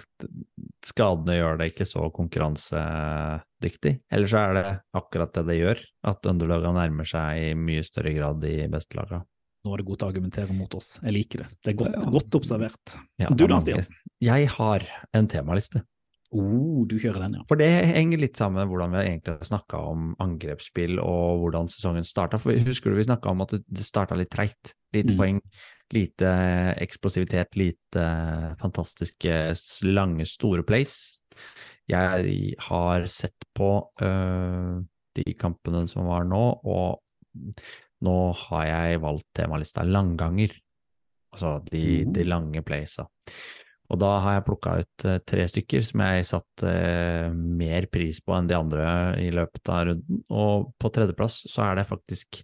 skadene gjør det ikke så konkurransedyktig. eller så er det akkurat det det gjør, at underlaga nærmer seg i mye større grad de beste laga. Nå er det godt å argumentere mot oss. Jeg liker det. Det er godt, Ja. godt observert. Ja, Du da, Stian? Jeg har en temaliste. Oh, du kjører den, ja. For det henger litt sammen med hvordan vi egentlig har snakka om angrepsspill og hvordan sesongen starta. For husker du vi snakka om at det- det starta litt treigt? Lite Mm. poeng, lite eksplosivitet, lite fantastiske lange, store plays. Jeg har sett på øh, de kampene som var nå, og nå har jeg valgt temalista langganger. Altså de, de lange playsa. Og da har jeg plukka ut eh, tre stykker som jeg satte eh, mer pris på enn de andre i løpet av runden. Og på tredjeplass så er det faktisk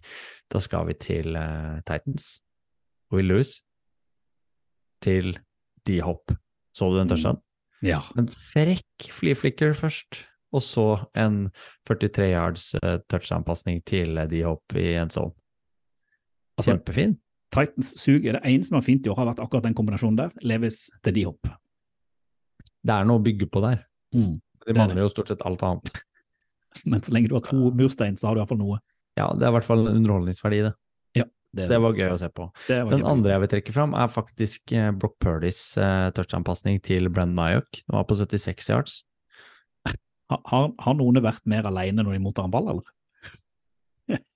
Da skal vi til eh, Titans. Will Lewis. Til D-Hop. Så du den touchdown? Ja. En frekk flea flicker først, og så en 43 yards eh, touchdown-pasning til eh, D-Hop i en zone. Altså, Kjempefin. Titans sug er det eneste som har fint i år, har vært akkurat den kombinasjonen der. Levis til D-hop. Det er noe å bygge på der. Mm. Det er mangler jo stort sett alt annet. Men så lenge du har to murstein, så har du iallfall noe. Ja, det er i hvert fall underholdningsverdi, det. Er- Det var gøy å se på. Den andre jeg vil trekke fram, er faktisk eh, Brock Purdys uh, touchdown-pasning til Brenn Ayok. Den var på 76 yards. Har, har, noen vært mer alene når de mottar en ball, eller?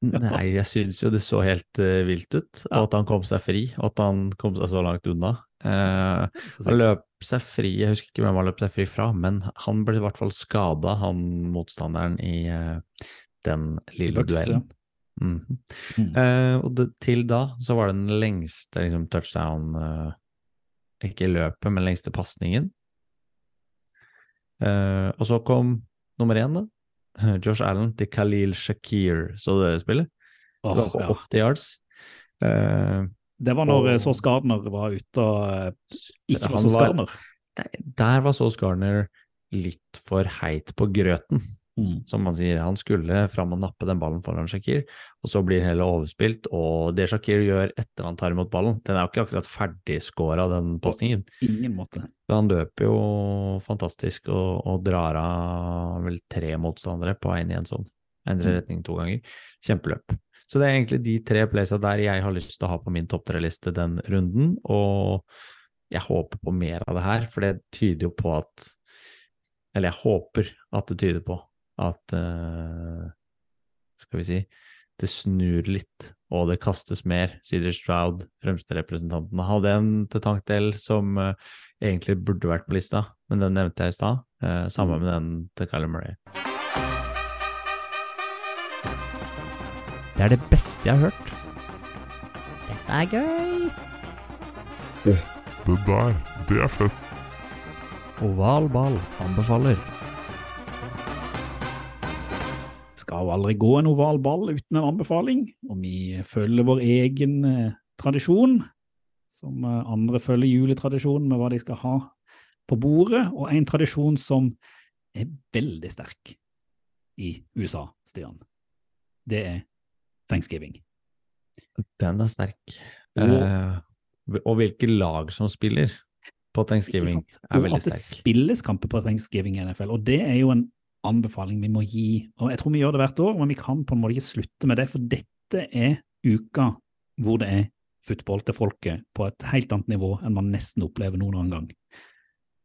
Nei, jeg synes jo det så helt uh, vilt ut, og at han kom seg fri, og at han kom seg så langt unna. Uh, han løp seg fri, jeg husker ikke hvem han løp seg fri fra, men han ble i hvert fall skada, han motstanderen, i uh, den lille Bucks, duellen. ja. Mm. Eh, og det, til da så var det den lengste liksom, touchdown uh, Ikke løpet, men lengste pasningen. Uh, og så kom nummer én, da. Josh Allen til Khalil Shakir. Så det spillet? Det var på ja. 80 yards. Eh, Det var når Og- Sauce Gardner var ute og ikke var Sauce Gardner. der var Sauce Garner litt for heit på grøten, Mm. som man sier. Han skulle fram og nappe den ballen foran Shakir, og så blir hele overspilt. Og det Shakir gjør etter han tar imot ballen, den er jo ikke akkurat ferdigscora, den pasningen. Ingen måte. Han løper jo fantastisk og, og drar av vel tre motstandere på veien i en sånn. Endrer Mm. retning to ganger. Kjempeløp. Så det er egentlig de tre playsa der jeg har lyst til å ha på min topp tre-liste den runden, og jeg håper på mer av det her, for det tyder jo på at Eller jeg håper at det tyder på at uh, Skal vi si det snur litt, og det kastes mer. Cedar Stroud, fremste representanten, hadde en til tankdel som uh, egentlig burde vært på lista, men den nevnte jeg i stad. Uh, sammen med den til Kyler Murray. Det er det beste jeg har hørt. Dette er gøy. Det der, det er fett. Oval ball anbefaler. Jo aldri gå en oval ball uten en anbefaling, og vi følger vår egen eh, tradisjon, som eh, andre følger juletradisjonen med hva de skal ha på bordet, og en tradisjon som er veldig sterk i USA, Stian. Det er thanksgiving. Den er sterk. Og- uh, og hvilke lag som spiller på thanksgiving, er veldig sterk. Og at det spilles kamper på thanksgiving i NFL, og det er jo en anbefaling vi må gi. Og jeg tror vi gjør det hvert år, men vi kan på en måte ikke slutte med det, for dette er uka hvor det er football til folket på et helt annet nivå enn man nesten opplever noen annen gang.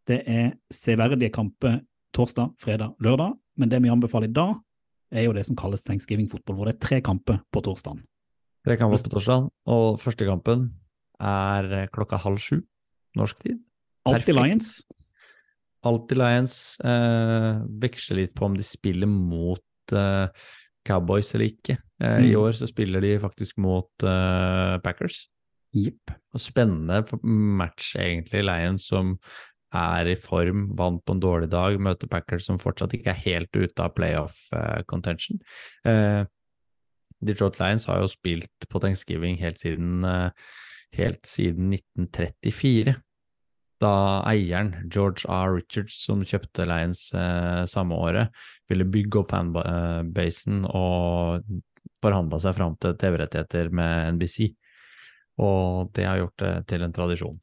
Det er severdige kamper torsdag, fredag, lørdag, men det vi anbefaler da, er jo det som kalles thanksgiving-fotball, hvor det er tre kamper på torsdagen. Tre kamper på torsdag, og første kampen er klokka halv sju norsk tid. Alltid. Lions. Alltid Lions eh, veksler litt på om de spiller mot eh, Cowboys eller ikke. Eh, I Mm. år så spiller de faktisk mot eh, Packers. Yep. Og spennende match, egentlig. Lions som er i form, vant på en dårlig dag, møter Packers som fortsatt ikke er helt ute av playoff eh, contention. Eh, Detroit Lions har jo spilt på thanksgiving helt siden, helt siden 1934. Da eieren, George R. Richards, som kjøpte Lions eh, samme året, ville bygge opp fanbasen og forhandla seg fram til TV-rettigheter med NBC. Og det har gjort det til en tradisjon.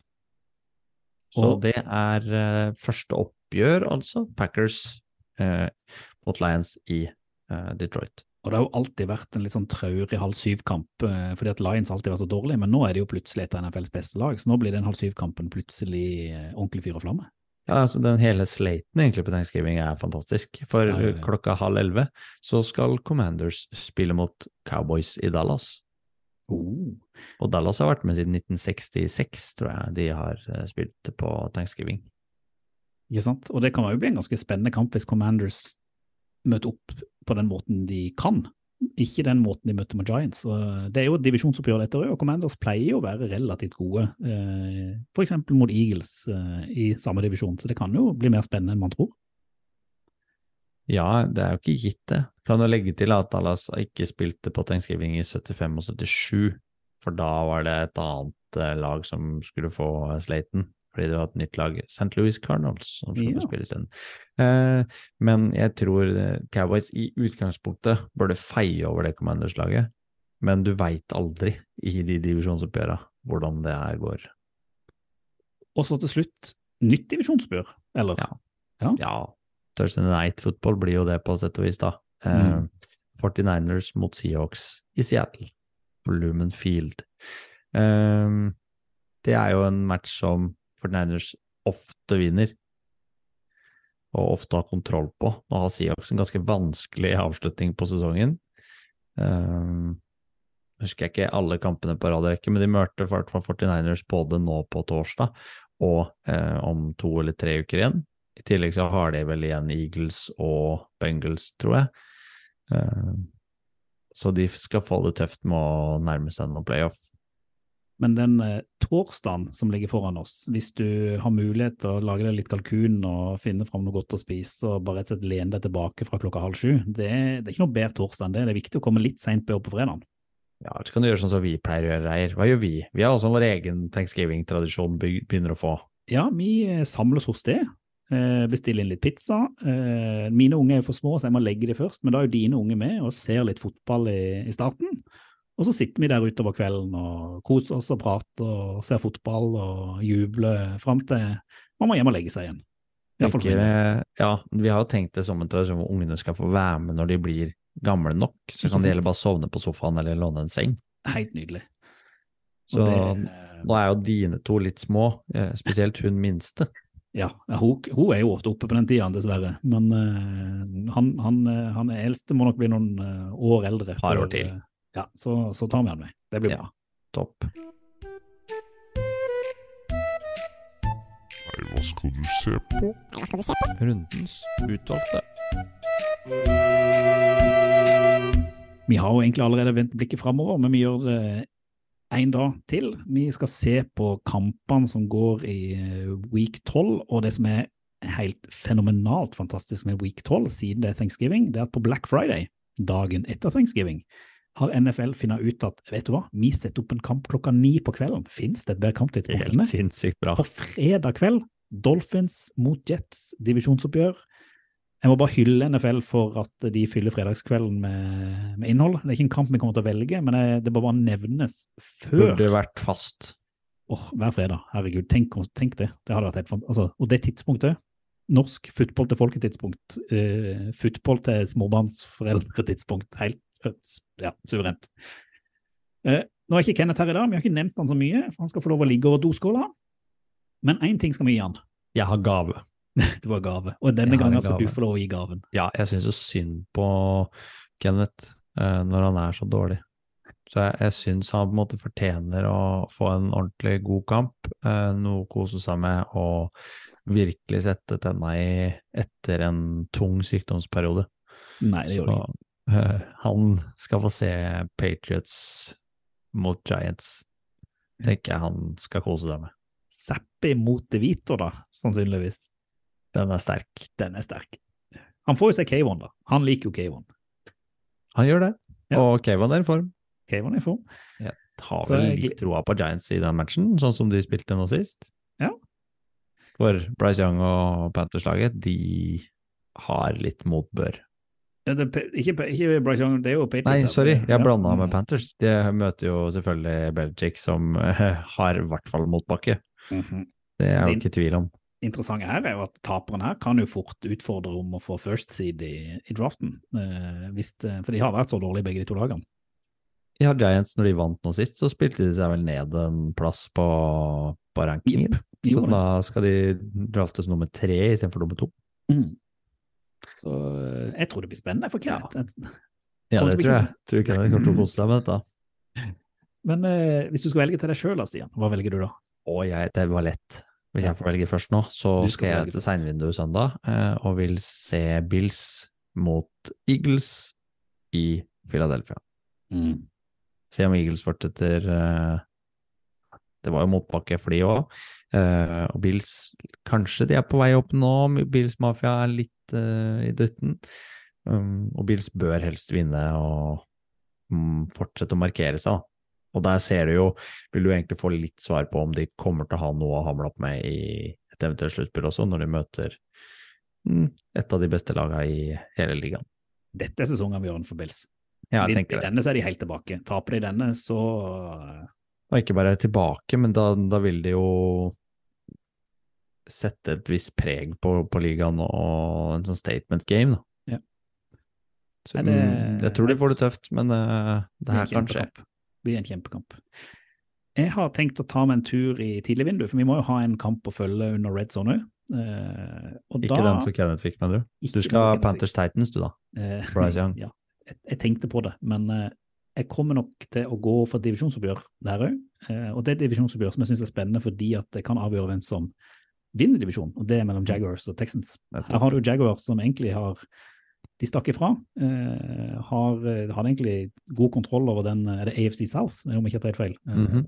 Så Og- det er eh, første oppgjør, altså. Packers eh, mot Lions i eh, Detroit. Og det har jo alltid vært en litt sånn traurig halv syv-kamp, eh, fordi at Lions alltid var så dårlig, men nå er det jo plutselig et av NFLs beste lag, så nå blir den halv syv-kampen plutselig eh, ordentlig fyr og flamme. Ja, altså Den hele slaten egentlig på Thanksgiving er fantastisk. For Ja, ja, ja. klokka halv elleve så skal Commanders spille mot Cowboys i Dallas. Oh. Og Dallas har vært med siden 1966, tror jeg de har eh, spilt på Thanksgiving. Ikke sant? Og det kan jo bli en ganske spennende kamp hvis Commanders møter opp på den måten de kan, ikke den måten de møtte med Giants. Og det er jo et divisjonsoppgjør dette, og Commanders pleier å være relativt gode, eh, f.eks. mot Eagles eh, i samme divisjon, så det kan jo bli mer spennende enn man tror. Ja, det er jo ikke gitt, det. Kan jo legge til at Dallas ikke spilte på Thanksgiving i 75 og 77, for da var det et annet eh, lag som skulle få eh, slaten, fordi det var et nytt lag, St. Louis Cardinals, som skulle Ja. spille isteden. Eh, men jeg tror eh, Cowboys i utgangspunktet burde feie over det Commanders-laget, men du veit aldri i de divisjonsoppgjøra hvordan det her går. Og så til slutt, nytt divisjonsoppgjør, eller? Ja. Ja, Thursday Night Football blir jo det på sett og vis, da. Eh, Mm. 49ers mot Seahawks i Seattle, på Lumen Field. Eh, det er jo en match som 49ers ofte vinner, og ofte har kontroll på. Nå har Seahawks en ganske vanskelig avslutning på sesongen. Um, husker jeg ikke alle kampene på rad rekke, men de mørte fall 49ers både nå på torsdag og eh, om to eller tre uker igjen. I tillegg så har de vel igjen Eagles og Bengals, tror jeg. Um, så de skal få det tøft med å nærme seg noen playoff. Men den eh, torsdagen som ligger foran oss, hvis du har mulighet til å lage deg litt kalkun og finne fram noe godt å spise og bare rett og slett lene deg tilbake fra klokka halv sju, det, det er ikke noe bedre torsdag enn det. Det er viktig å komme litt seint på jobb på fredagen. Ja, så kan du gjøre sånn som vi pleier å gjøre, Reier. Hva gjør vi? Vi har også vår egen thanksgiving-tradisjon begynner å få. Ja, vi eh, samles hos det. eh, Bestiller inn litt pizza. Mine unger er jo for små, så jeg må legge de først, men da er jo dine unge med og ser litt fotball i, i starten. Og så sitter vi der utover kvelden og koser oss og prater og ser fotball og jubler fram til man må hjem og legge seg igjen. Tenker, eh, ja, vi har jo tenkt det som en tradisjon hvor ungene skal få være med når de blir gamle nok. Så kan det gjelde bare sovne på sofaen eller låne en seng. Helt nydelig. Og Så det- nå er jo dine to litt små, eh, spesielt hun minste. Ja, hun, hun er jo ofte oppe på den tida, dessverre. Men uh, han, han, eh, han er eldste må nok bli noen eh, år eldre. Par år til. Eh, ja, så, så tar vi han med. Det blir Ja. bra. Topp. Nei, hva skal du se på? Hva skal du se på? Rundens utvalgte. Vi har jo egentlig allerede vendt blikket framover, men vi gjør det en dag til. Vi skal se på kampene som går i eh, week 12, og det som er helt fenomenalt fantastisk med week 12, siden det er thanksgiving, det er at på Black Friday, dagen etter thanksgiving, har NFL funnet ut at vet du hva, vi setter opp en kamp klokka ni på kvelden. Fins det et bedre kamptidspunkt enn det? sinnssykt bra. På fredag kveld, Dolphins mot Jets, divisjonsoppgjør. Jeg må bare hylle NFL for at de fyller fredagskvelden med, med innhold. Det er ikke en kamp vi kommer til å velge, men det, det bør bare nevnes før Burde vært fast. Åh, hver fredag. Herregud, tenk, tenk det. Det hadde vært helt fantastisk. altså, Og det tidspunktet, norsk football til folketidspunkt, uh, football til småbarnsforeldretidspunkt, helt ja, suverent. Eh, nå er ikke Kenneth her i dag, vi har ikke nevnt han så mye, for han skal få lov å ligge over doskåla. Men én ting skal vi gi han. Jeg har gave. Det var gave. Og denne gangen skal du få lov å gi gaven. Ja, jeg syns jo synd på Kenneth eh, når han er så dårlig. Så jeg, jeg syns han på en måte fortjener å få en ordentlig god kamp, eh, noe å kose seg med og virkelig sette tenna i etter en tung sykdomsperiode. Nei, det gjør det ikke. Eh, han skal få se Patriots mot Giants. Tenker jeg han skal kose seg med. Zappi mot De Vito, da, sannsynligvis. Den er sterk. Den er sterk. Han får jo se K1, da. Han liker jo K1. Han gjør det. Ja. Og Kayvon er i form. K1 er i form. Har tar vel jeg litt troa på Giants i den matchen, sånn som de spilte nå sist. Ja. For Bryce Young og Panthers-laget, de har litt motbør. Ja, det, ikke, ikke Bryce Young, det er jo Patriots. Nei, sorry, jeg Ja. blanda med Panthers. De møter jo selvfølgelig Belichick, som eh, har i hvert fall motbakke. Mhm. Det er jo ikke tvil om. Det interessante her er jo at taperen her kan jo fort utfordre om å få first seed i, i draften. Eh, hvis det, for de har vært så dårlige begge de to lagene. Ja, Giants, når de vant nå sist, så spilte de seg vel ned en plass på, på rankingen. Yep. Så da skal de draftes nummer tre istedenfor nummer to. Mm. Så eh, jeg tror det blir spennende for Kenneth. Jeg- Ja, Kommer det tror jeg. Tror ikke jeg kommer til å kose seg med dette. Men eh, hvis du skal velge til deg sjøl, Stian, hva velger du da? Å, jeg, det var lett. Hvis jeg får velge først nå, så skal skal jeg til seinvinduet søndag eh, og vil se Bills mot Eagles i Philadelphia. Mm. Se om Eagles fortsetter eh, Det var jo motbakke for de òg. Eh, og Bills Kanskje de er på vei opp nå, Bills Mafia er litt uh, i døtten. Um, og Bills bør helst vinne og um, fortsette å markere seg. da. Og der ser du jo, vil du egentlig få litt svar på om de kommer til å ha noe å hamle opp med i et eventuelt sluttspill også, når de møter mm, et av de beste lagene i hele ligaen. Dette er sesongavgjørende for Bills. Ja, jeg tenker det. I denne så er de helt tilbake. Taper de denne, så Og ikke bare tilbake, men da, da vil de jo sette et visst preg på, på ligaen og en sånn statement game, da. Ja. Så, det- mm, jeg tror de får det tøft, men uh, det her kan skje. Det blir en kjempekamp. Jeg har tenkt å ta meg en tur i tidligvinduet, for vi må jo ha en kamp å følge under red zone òg. Uh, Ikke da- den som Kenneth fikk, mener du? Du skal ha Panthers Titans, du, da. Uh, Bryce Young. Ja, jeg, jeg tenkte på det, men uh, jeg kommer nok til å gå for et divisjonsoppgjør der òg. og det er et divisjonsoppgjør som jeg syns er spennende fordi at det kan avgjøre hvem som vinner divisjonen, og det er mellom Jaguars og Texans. Her har du Jaguars som egentlig har De stakk ifra. eh, har, eh, hadde egentlig god kontroll over den Er det AFC South, om jeg ikke tar helt feil? Eh, Mhm.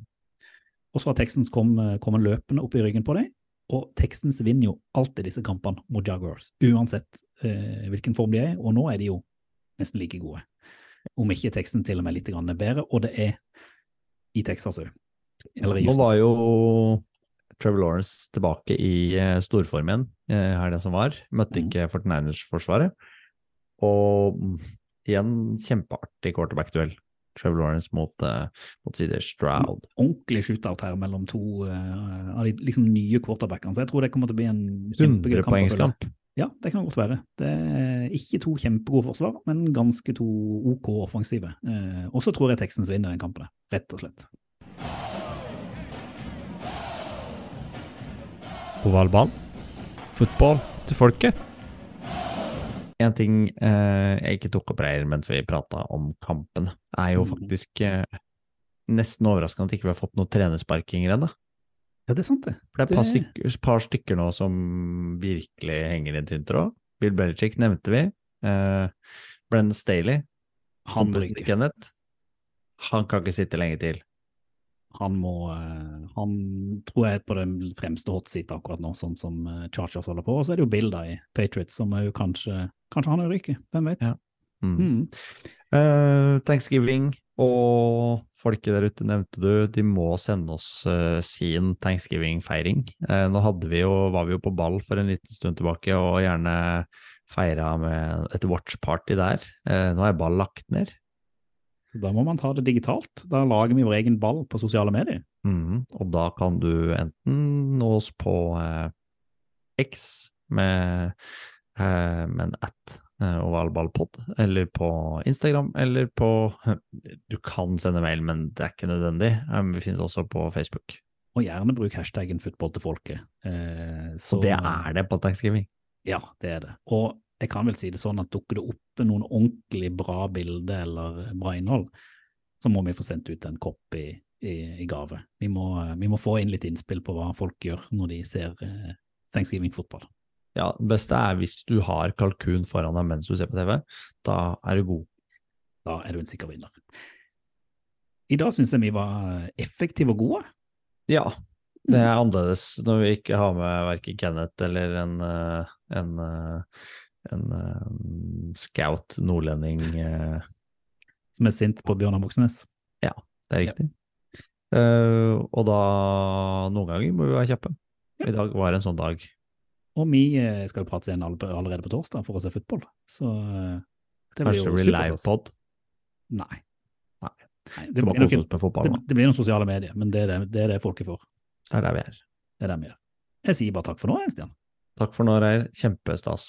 Og så har Texans kommet kom løpende opp i ryggen på dem. Og Texans vinner jo alltid disse kampene mot Jaguars, uansett eh, hvilken form de er. Og nå er de jo nesten like gode. Om ikke Texans til og med litt grann bedre, og det er i Texas òg. Nå var jo Trevor Lawrence tilbake i eh, storform igjen er det som var. Møtte Mhm. ikke 49ers-forsvaret. Og mm, igjen kjempeartig quarterback-duell. Trevor Lawrence mot, uh, mot CD Stroud. Ordentlig shootout her mellom to uh, av de liksom nye quarterbackene. Så jeg tror det kommer til å bli en 100 kjempegøy kamp. Ja, det kan godt være. Det er ikke to kjempegode forsvar, men ganske to OK offensive. Eh, og så tror jeg Texans vinner den kampen, rett og slett. Ovalball. Fotball til folket. En ting eh, jeg ikke tok opp her mens vi prata om kampen, er jo faktisk eh, nesten overraskende at ikke vi har fått noen trenersparkinger ennå. Ja, det er sant, det. For det er et par, stykker, par stykker nå som virkelig henger i en tynn tråd. Bill Belichick nevnte vi. Eh, Brennan Staley, Han han, han kan ikke sitte lenge til. Han må eh, Han tror jeg er på det fremste hotseatet akkurat nå, sånn som eh, Chargers holder på. Og så er det jo Bill i Patriots, som er jo kanskje Kanskje han er ryker, hvem vet. Ja. Mm. Mm. Uh, Thanksgiving og folket der ute nevnte du, de må sende oss uh, sin Thanksgiving-feiring. Uh, nå vi jo, var vi jo på ball for en liten stund tilbake og gjerne feira med et watch-party der. Nå er ball lagt ned. Da må man ta det digitalt. Da lager vi vår egen ball på sosiale medier. Mm, og da kan du enten nå oss på eh, X med, eh, med en at eh, ovalballpod, eller på Instagram, eller på Du kan sende mail, men det er ikke nødvendig. Eh, vi finnes også på Facebook. Og gjerne bruk hashtaggen 'football til folket'. Eh, så- Og det er det på Thanksgiving. Ja, det er det. Og jeg kan vel si det sånn at dukker det opp noen ordentlig bra bilder eller bra innhold, så må vi få sendt ut en kopp i, i, i gave. Vi må, vi må få inn litt innspill på hva folk gjør når de ser eh, Thanksgiving-fotball. Ja, det beste er hvis du har kalkun foran deg mens du ser på TV. Da er du god. Da er du en sikker vinner. I dag syns jeg vi var effektive og gode. Ja, det er annerledes når vi ikke har med verken Kenneth eller en, eh, en, eh, en eh, scout nordlending. uh, Som er sint på Bjørnar Moxnes. Det er riktig. Eh, og da Noen ganger må vi være kjappe. I dag var en sånn dag. Og vi uh, skal jo prate igjen all- allerede på torsdag for å se fotball. Så det blir Kanskje det blir livepod. Nei. Nei. Nei, det, blir nok kose en- oss med fotball det, det blir noen sosiale medier, men det er det, det er det folket for. Det er der vi er. Det er der vi er. Jeg sier bare takk for nå, Stian. Takk for nå, Reir. Kjempestas.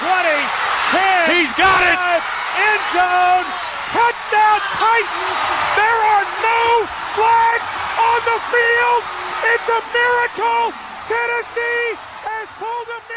20, 10. He's got it. End zone. Touchdown Titans. There are no flags on the field. It's a miracle. Tennessee has pulled a